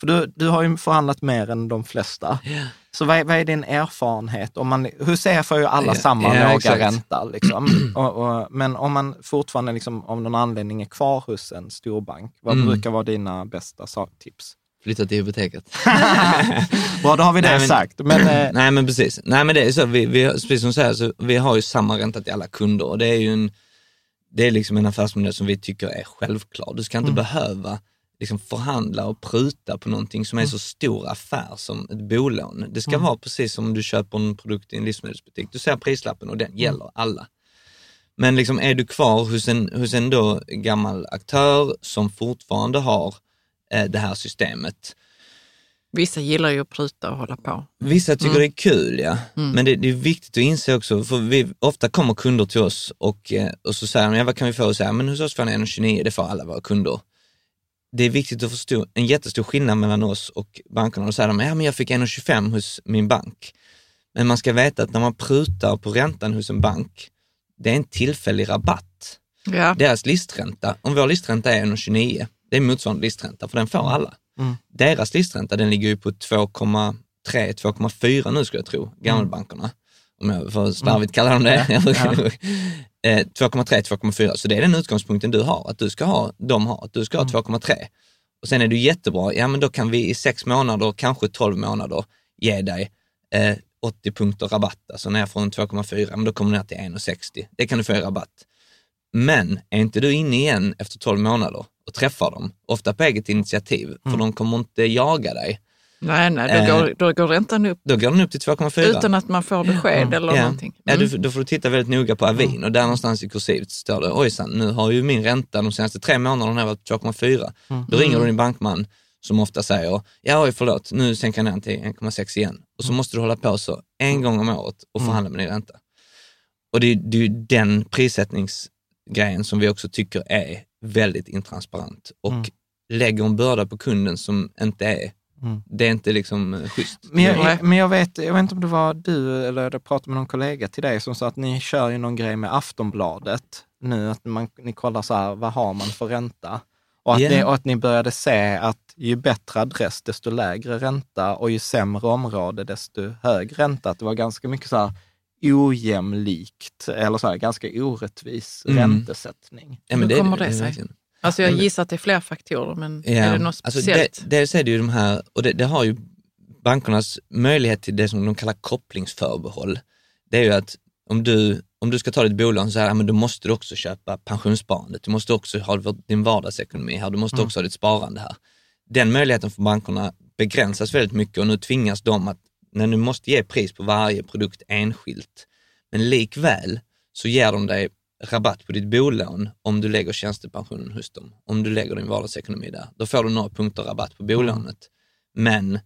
För du, du har ju förhandlat mer än de flesta. Ja. Så vad är, vad är din erfarenhet? Om man, HUSER får ju alla Ja, samma ja, låga exakt. ränta. Liksom. och, och, men om man fortfarande liksom, av någon anledning är kvar hos en storbank, vad Mm. brukar vara dina bästa tips? Flytta till hypoteket. Bra, då har vi det Nej, men- sagt. Men, eh, Nej men precis. Nej men det är så, vi, vi, precis som du säger, så vi har ju samma ränta till alla kunder och det är ju en, det är liksom en affärsmodell som vi tycker är självklar. Du ska inte behöva liksom förhandla och pruta på någonting som är så stor affär som ett bolån. Det ska vara precis som om du köper en produkt i en livsmedelsbutik. Du ser prislappen och den gäller alla. Men liksom är du kvar hos en, hos en då gammal aktör som fortfarande har eh, det här systemet, Vissa gillar ju att pruta och hålla på. Vissa tycker det är kul, ja. Men det, det är viktigt att inse också, för vi, ofta kommer kunder till oss och, eh, och så säger de, ja, vad kan vi få? Och säger, men hos oss får ni 1,29, det får alla våra kunder. Det är viktigt att förstå en jättestor skillnad mellan oss och bankerna. Då säger de, ja men jag fick 1,25 hos min bank. Men man ska veta att när man prutar på räntan hos en bank, det är en tillfällig rabatt. Ja. Deras listränta, om vår listränta är 1,29, det är motsvarande listränta, för den får alla. Mm. Deras listränta, den ligger ju på 2,3-2,4 nu skulle jag tro, gammelbankerna. om jag får slarvigt kalla dem det. Eh, 2,3, 2,4. Så det är den utgångspunkten du har, att du ska ha, de har, att du ska ha 2,3. Och sen är du jättebra, ja men då kan vi i sex månader, kanske 12 månader, ge dig eh, 80 punkter rabatt, alltså ner från 2,4, men då kommer du ner till 1,60. Det kan du få i rabatt. Men är inte du inne igen efter 12 månader och träffar dem, ofta på eget initiativ, för de kommer inte jaga dig, Nej, nej, Eh, då, går, då går räntan upp då går den upp till 2,4. utan att man får besked eller ja. någonting. Ja, Mm. du, då får du titta väldigt noga på Avin och där någonstans i kursivt står det, ojsan, nu har ju min ränta de senaste tre månaderna varit 2,4. Då ringer du din bankman som ofta säger, ja oj förlåt, nu sänker jag ner till 1,6 igen. Och så måste du hålla på så en gång om året och förhandla med din ränta. Och det, är- det är ju den prissättningsgrejen som vi också tycker är väldigt intransparent och lägger en börda på kunden som inte är, det är inte liksom eh, schysst. Men, jag, men jag, vet, jag vet inte om det var du eller jag pratade med någon kollega till dig som sa att ni kör ju någon grej med Aftonbladet nu, att man, ni kollar så här, vad har man för ränta? Och att, Ja. ni, och att ni började se att ju bättre adress, desto lägre ränta och ju sämre område, desto högre ränta. Att det var ganska mycket så här ojämlikt, eller så här, ganska orättvis Mm. räntesättning. Ja, men Hur det- kommer det sig? Alltså jag gissar att det är fler faktorer, men Ja, är det något alltså speciellt? det, dels är det ju de här, och det, det har ju bankernas möjlighet till det som de kallar kopplingsförbehåll. Det är ju att om du, om du ska ta ditt bolån så här, men då måste du också köpa pensionssparandet. Du måste också ha din vardagsekonomi här. Du måste också ha ditt sparande här. Den möjligheten för bankerna begränsas väldigt mycket och nu tvingas de att, när du måste ge pris på varje produkt enskilt, men likväl så ger de dig rabatt på ditt bolån om du lägger tjänstepensionen hos dem. Om du lägger din vardagsekonomi där. Då får du några punkter rabatt på bolånet. Men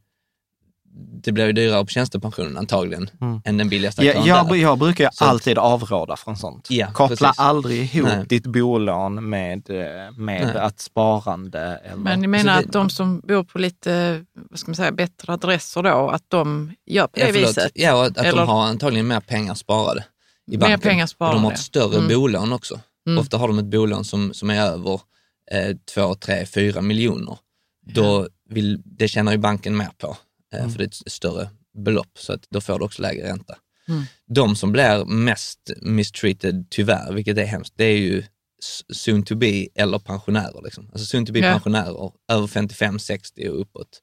det blir ju dyrare på tjänstepensionen antagligen än den billigaste Ja, jag, jag brukar ju Så alltid avråda från sånt. Ja, Koppla precis. aldrig ihop Nej. ditt bolån med, eh, med Nej. att sparande eller... Men ni menar det- att de som bor på lite, vad ska man säga, bättre adresser då, att de gör på det Ja, viset? Ja, och att, att Eller- de har antagligen mer pengar sparade i Mer banken. pengar Och sparade. de har ett större Mm. bolån också. Mm. Ofta har de ett bolån som, som är över eh, 2, 3, 4 miljoner. Då vill, det tjänar ju banken mer på, eh, för det är ett större belopp, så att då får du också lägre ränta. Mm. De som blir mest mistreated, tyvärr, vilket är hemskt, det är ju soon to be eller pensionärer. Liksom. Alltså soon to be Ja. pensionärer, över 55, 60 och uppåt.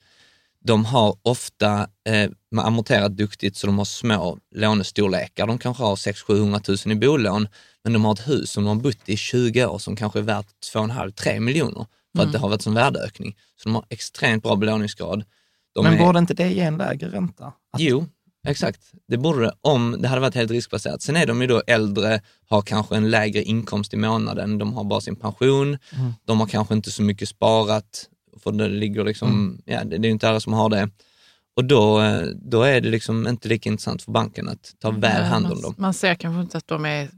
De har ofta eh, amorterat duktigt så de har små lånestorlekar. De kanske har 600 000 i bolån, men de har ett hus som de har bott i 20 år som kanske är värt 2,5-3 miljoner för att det har varit som värdeökning. Så de har extremt bra belåningsgrad. De Men är- borde inte det ge en lägre ränta? Att, Jo, exakt. Det borde om det hade varit helt riskbaserat. Sen är de ju då äldre, har kanske en lägre inkomst i månaden, de har bara sin pension, de har kanske inte så mycket sparat, för det ligger liksom, ja det, det är ju inte alla som har det. Och då, eh, då är det liksom inte lika intressant för banken att ta väl hand om dem. Man ser kanske inte att de är,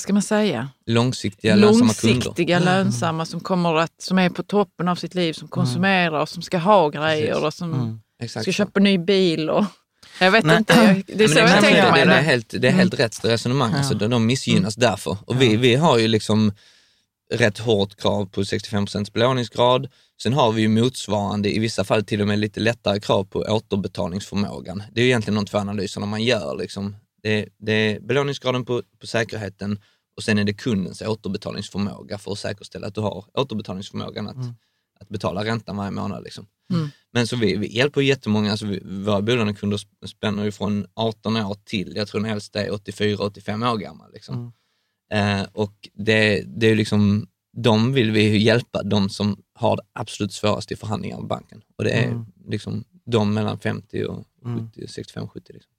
vad ska man säga, Långsiktiga, lönsamma kunder. långsiktiga, lönsamma som kommer att, som är på toppen av sitt liv, som konsumerar och som ska ha grejer Precis. och som Mm. Ska så. köpa ny bil. Och, jag vet Nej. inte, jag- det är Men så jag men tänker mig det, är helt, det är helt rätt resonemang. Alltså, de, de missgynnas därför. Och vi, vi har ju liksom rätt hårt krav på 65% belåningsgrad. Sen har vi ju motsvarande, i vissa fall till och med lite lättare krav på återbetalningsförmågan. Det är ju egentligen de två analyserna man gör. Liksom. Det, det är belåningsgraden på, på säkerheten och sen är det kundens återbetalningsförmåga för att säkerställa att du har återbetalningsförmågan att, att betala räntan varje månad. Liksom. Mm. Men så vi, vi hjälper jättemånga, alltså vi, våra bolånekunder sp- spänner ju från 18 år till, jag tror den äldsta är 84-85 år gammal. Liksom. Eh, och det, det är liksom, de vill vi hjälpa, de som har det absolut svårast i förhandlingar med banken. Och det är liksom de mellan 50 och 70, 65-70. Liksom.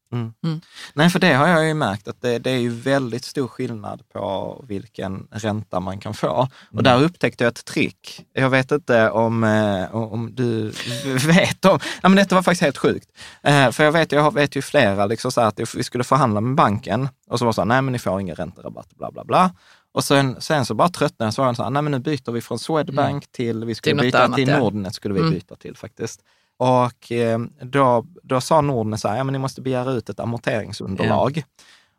Nej, för det har jag ju märkt att det, det är ju väldigt stor skillnad på vilken ränta man kan få. Och där upptäckte jag ett trick. Jag vet inte om, eh, om du vet om... Nej, men detta var faktiskt helt sjukt. Eh, för jag vet, jag vet ju flera liksom så att vi skulle förhandla med banken och så var det så här, nej men ni får ingen ränterabatt, bla bla bla. Och sen, sen så bara tröttnade jag, så var jag så här, nej men nu byter vi från Swedbank till, vi skulle Till byta annat, till. Nordnet skulle vi Mm. byta till faktiskt. Och eh, då, då sa Nordnet så här, ja men ni måste begära ut ett amorteringsunderlag.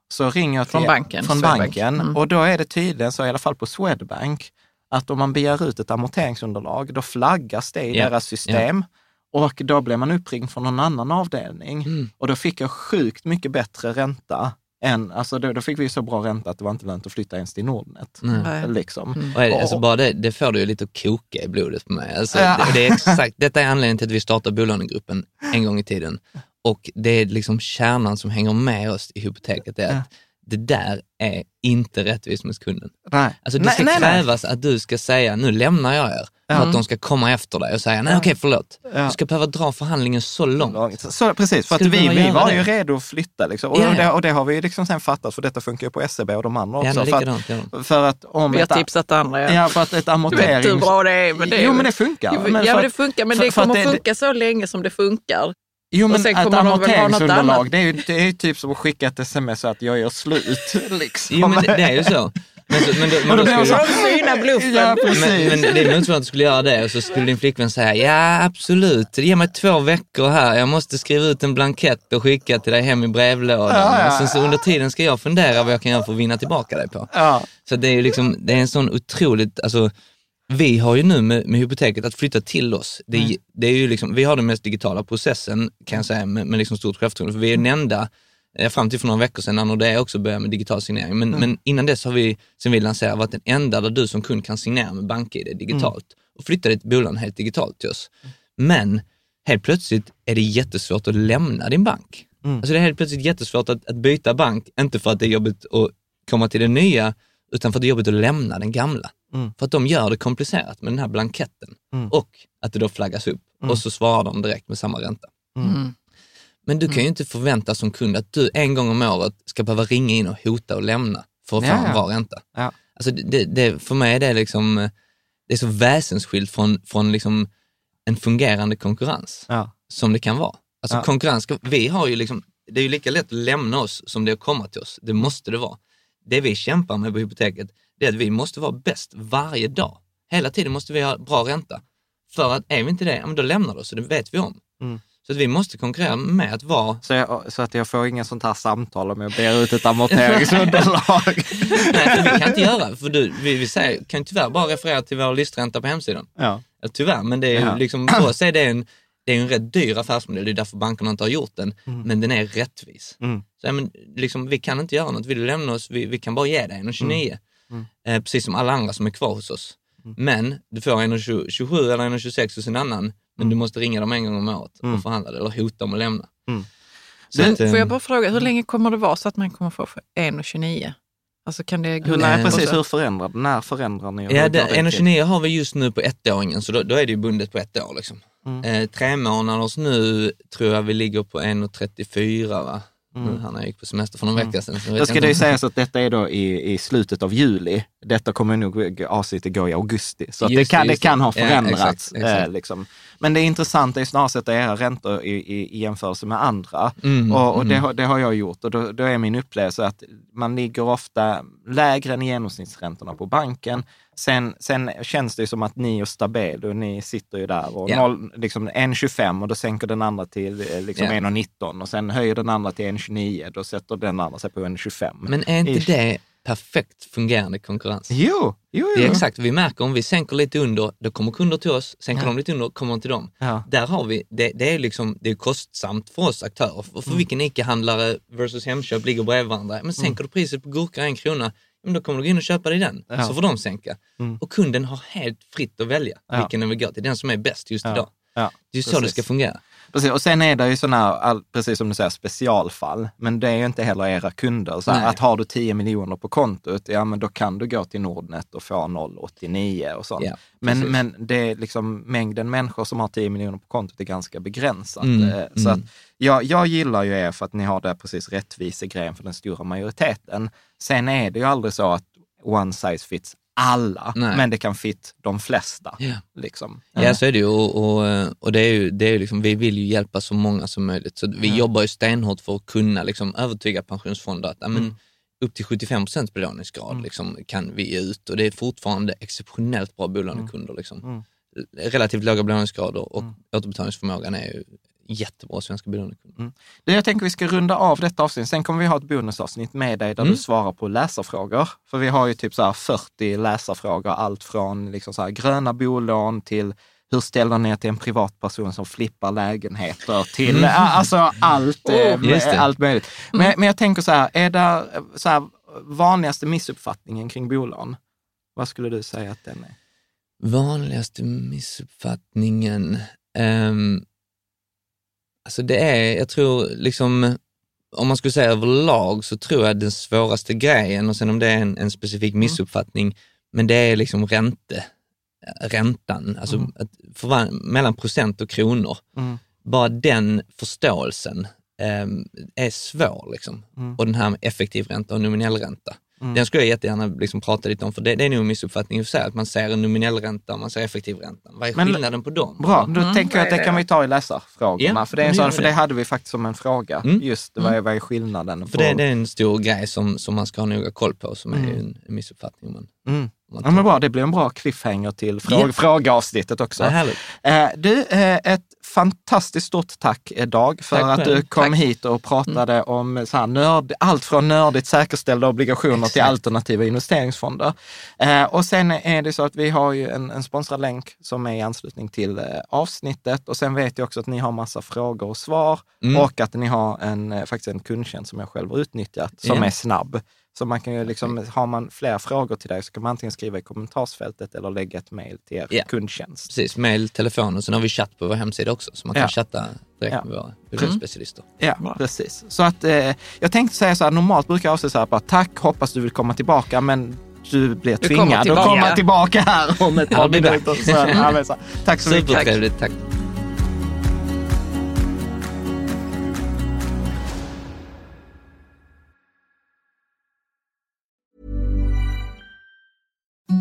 Så ringer jag till, Från banken, från Swedbank. banken Mm. och då är det tydligen så, i alla fall på Swedbank, att om man begär ut ett amorteringsunderlag, då flaggas det i Ja, deras system. Och då blev man uppringd från någon annan avdelning. Mm. Och då fick jag sjukt mycket bättre ränta. Än, alltså då, då fick vi så bra ränta att det var inte lönt att flytta ens till Nordnet. Nej. Liksom. Och är det, alltså Och- bara det, det får du ju lite att koka i blodet på mig. Alltså, Ja. det, det är exakt, detta är anledningen till att vi startade bolånegruppen en gång i tiden. Och det är liksom kärnan som hänger med oss i hypoteket, det är att det där är inte rättvist mot kunden. Nej. Alltså det nej, ska nej, nej. krävas att du ska säga, nu lämnar jag er, för att de ska komma efter dig och säga, nej okej förlåt. Ja. Du ska behöva dra förhandlingen så långt. Långt. Så, precis, för att vi, vi var det. ju redo att flytta. Liksom. Och, Ja, ja. Det, och det har vi ju liksom sen fattat, för detta funkar ju på SEB och de andra Ja, också. för, likadant. de. att, för att om Vi har ett, tipsat andra. Ja. ja, för att ett Du vet amorterings... hur bra det är. Men det är Jo, men det funkar. ja, Men men, för att- det funkar, men för- det för att kommer det- funka så länge som det funkar. Jo, men något amorteringsunderlag, det är, ju, det är ju typ som att skicka ett sms att jag gör slut. Liksom. Jo men det, det är ju så. Men, så, men, då, men Och då skulle, så-. Ja, men, men det är nog så att du skulle göra det och så skulle din flickvän säga, ja absolut, ge mig två veckor här, jag måste skriva ut en blankett och skicka till dig hem i brevlådan. Ja, ja, Och sen så under tiden ska jag fundera vad jag kan göra för att vinna tillbaka dig på. Ja, Så det är ju liksom, det är en sån otroligt, alltså vi har ju nu med, med hypoteket att flytta till oss. Det, Mm. det är ju liksom, vi har den mest digitala processen kan jag säga med, med liksom stort självförtroende. För vi är den enda, eh, fram till för några veckor sedan, när Nordea också började med digital signering. Mm. Men, men innan dess har vi, sen vi lanserade, varit den enda där du som kund kan signera med BankID digitalt. Mm. Och flytta ditt bolag helt digitalt till oss. Men helt plötsligt är det jättesvårt att lämna din bank. Mm. Alltså det är helt plötsligt jättesvårt att, att byta bank, inte för att det är jobbigt att komma till den nya, utan för att det är jobbigt att lämna den gamla. Mm. För att de gör det komplicerat med den här blanketten Mm. och att det då flaggas upp och så svarar de direkt med samma ränta. Mm. Men du kan ju inte förvänta som kund att du en gång om året ska behöva ringa in och hota och lämna för att få Ja, en ja. bra ränta. Ja. Alltså det, det, för mig är det liksom, det är så väsensskilt från, från liksom en fungerande konkurrens ja. som det kan vara. Alltså Ja. konkurrens, vi har ju liksom, det är ju lika lätt att lämna oss som det är att komma till oss. Det måste det vara. Det vi kämpar med på hypoteket, det är att vi måste vara bäst varje dag. Hela tiden måste vi ha bra ränta. För att är vi inte det, då lämnar det oss och det vet vi om. Mm. Så att vi måste konkurrera med att vara Så, jag, så att jag får ingen sånt här samtal om jag ber ut ett amorteringsunderlag. Nej, för vi kan inte göra, för du, vi, vi säger, kan ju tyvärr bara referera till vår listränta på hemsidan. ja. Ja, tyvärr, men det är ju Ja. liksom, för oss är det en, det är en rätt dyr affärsmodell, det är därför bankerna inte har gjort den, men den är rättvis. Mm. Så, ja, men, liksom, vi kan inte göra något, vill du lämna oss, vi, vi kan bara ge dig 1,29. Mm. Eh, precis som alla andra som är kvar hos oss. Men du får 1,27 eller 1,26 hos en annan, men du måste ringa dem en gång om året och förhandla det, eller hota dem att lämna. Mm. Så Men att, eh, får jag bara fråga, hur länge kommer det vara så att man kommer få för 1,29? Alltså kan det gå nej, och precis. Hur förändrar När förändrar ni? och Ja, hur det, går det till? 1,29 har vi just nu på ettåringen, så då, då är det ju bundet på ett år. Liksom. Mm. Eh, tre månaders nu tror jag vi ligger på 1,34 va? Nu när jag gick på semester för någon vecka sedan. så Då jag ska det ju sägas att detta är då i, i slutet av juli. Detta kommer nog avsnittet gå i augusti. Så Just det, kan, det kan ha Ja, förändrats. exakt, exakt. Eh, liksom. Men det intressanta är snarare att sätta era räntor i, i, i jämförelse med andra. Mm, och och det, mm. har, det har jag gjort och då, då är min upplevelse att man ligger ofta lägre än genomsnittsräntorna på banken. Sen, sen känns det ju som att ni och Stabelo, ni sitter ju där och Ja. noll, liksom 1,25 och då sänker den andra till eh, liksom Ja. 1,19 och sen höjer den andra till 1,29. Då sätter den andra sig på 1,25. Men är inte Ish. det perfekt fungerande konkurrens? Jo, jo, jo. Det är exakt, vi märker om vi sänker lite under, då kommer kunder till oss, sänker de lite under, kommer de till dem. Ja. Där har vi, det, det är liksom, det är kostsamt för oss aktörer. För, för Mm. vilken ICA-handlare versus Hemköp ligger bredvid varandra. Men sänker du priset på gurka en krona, men då kommer du gå in och köpa dig den. Ja. Så får de sänka. Mm. Och kunden har helt fritt att välja Ja. vilken den vill gå till, den som är bäst just idag. Det är ju så det precis. ska fungera. Precis. Och sen är det ju sådana, all- precis som du säger, specialfall. Men det är ju inte heller era kunder. Så här, att har du 10 miljoner på kontot, ja men då kan du gå till Nordnet och få 0,89 och sånt. Ja, men, men det är liksom, mängden människor som har 10 miljoner på kontot är ganska begränsat. Mm, Eh, Så mm. att jag, jag gillar ju er för att ni har det precis rättvisegrejen för den stora majoriteten. Sen är det ju aldrig så att one size fits alla, Nej. men det kan fit de flesta. Ja. Liksom. Ja, så är det ju. Och, och, och det är ju, det är ju liksom, vi vill ju hjälpa så många som möjligt. Så vi Ja. jobbar ju stenhårt för att kunna liksom, övertyga pensionsfonder att ja, men, Mm. upp till 75 procents belåningsgrad liksom, kan vi ge ut och det är fortfarande exceptionellt bra bolånekunder. Liksom. Mm. Relativt låga belåningsgrader och återbetalningsförmågan är ju jättebra svenska belånekunder. Du, jag tänker vi ska runda av detta avsnitt. Sen kommer vi ha ett bonusavsnitt med dig där Mm. du svarar på läsarfrågor. För vi har ju typ så här 40 läsarfrågor, allt från liksom så gröna bolån till hur ställer ni er till en privatperson som flippar lägenheter till, alltså allt, Oh, just det. allt möjligt. Men, men jag tänker så här, är det så här, vanligaste missuppfattningen kring bolån? Vad skulle du säga att den är? Vanligaste missuppfattningen? Um, alltså det är, jag tror liksom, om man skulle säga överlag så tror jag den svåraste grejen, och sen om det är en, en specifik missuppfattning, men det är liksom ränte, räntan, alltså att förvan- mellan procent och kronor. Mm. Bara den förståelsen ehm, är svår. Liksom. Och den här med effektiv ränta och nominell ränta. Den skulle jag jättegärna liksom prata lite om, för det, det är nog en missuppfattning i sig, att man ser en nominell ränta och man ser effektiv ränta. Vad är Men- skillnaden på dem? Bra, då tänker jag att det kan vi ta i läsarfrågorna. Ja, för, det är en men sån, för det. det hade vi faktiskt som en fråga. Mm. Just vad är, vad är skillnaden? För det, det är en stor grej som, som man ska ha noga koll på, som är en, en missuppfattning. om Mm. om Ja, men bra, det blir en bra cliffhanger till fråg, Ja. frågeavsnittet också. Eh, du, eh, ett fantastiskt stort tack eh, Dag för Tack att du kom Tack. hit och pratade om eh, så här nörd, allt från nördigt säkerställda obligationer till alternativa investeringsfonder. Eh, och sen är det så att vi har ju en, en sponsrad länk som är i anslutning till avsnittet och sen vet jag också att ni har massa frågor och svar Mm. och att ni har en, faktiskt en kundtjänst som jag själv har utnyttjat som Ja. är snabb. Så man kan ju liksom, har man fler frågor till dig så kan man antingen skriva i kommentarsfältet eller lägga ett mejl till er Ja. kundtjänst. Precis, mail, telefon och sen har vi chatt på vår hemsida också, så man kan Ja. chatta direkt Ja. med våra bolånespecialister. Ja, precis. Så att eh, jag tänkte säga så här, normalt brukar jag avsluta så här, bara, tack, hoppas du vill komma tillbaka, men du blir Du tvingad att tillbaka. komma tillbaka här om ett par minuter. Tack så mycket. Supertrevligt, tack.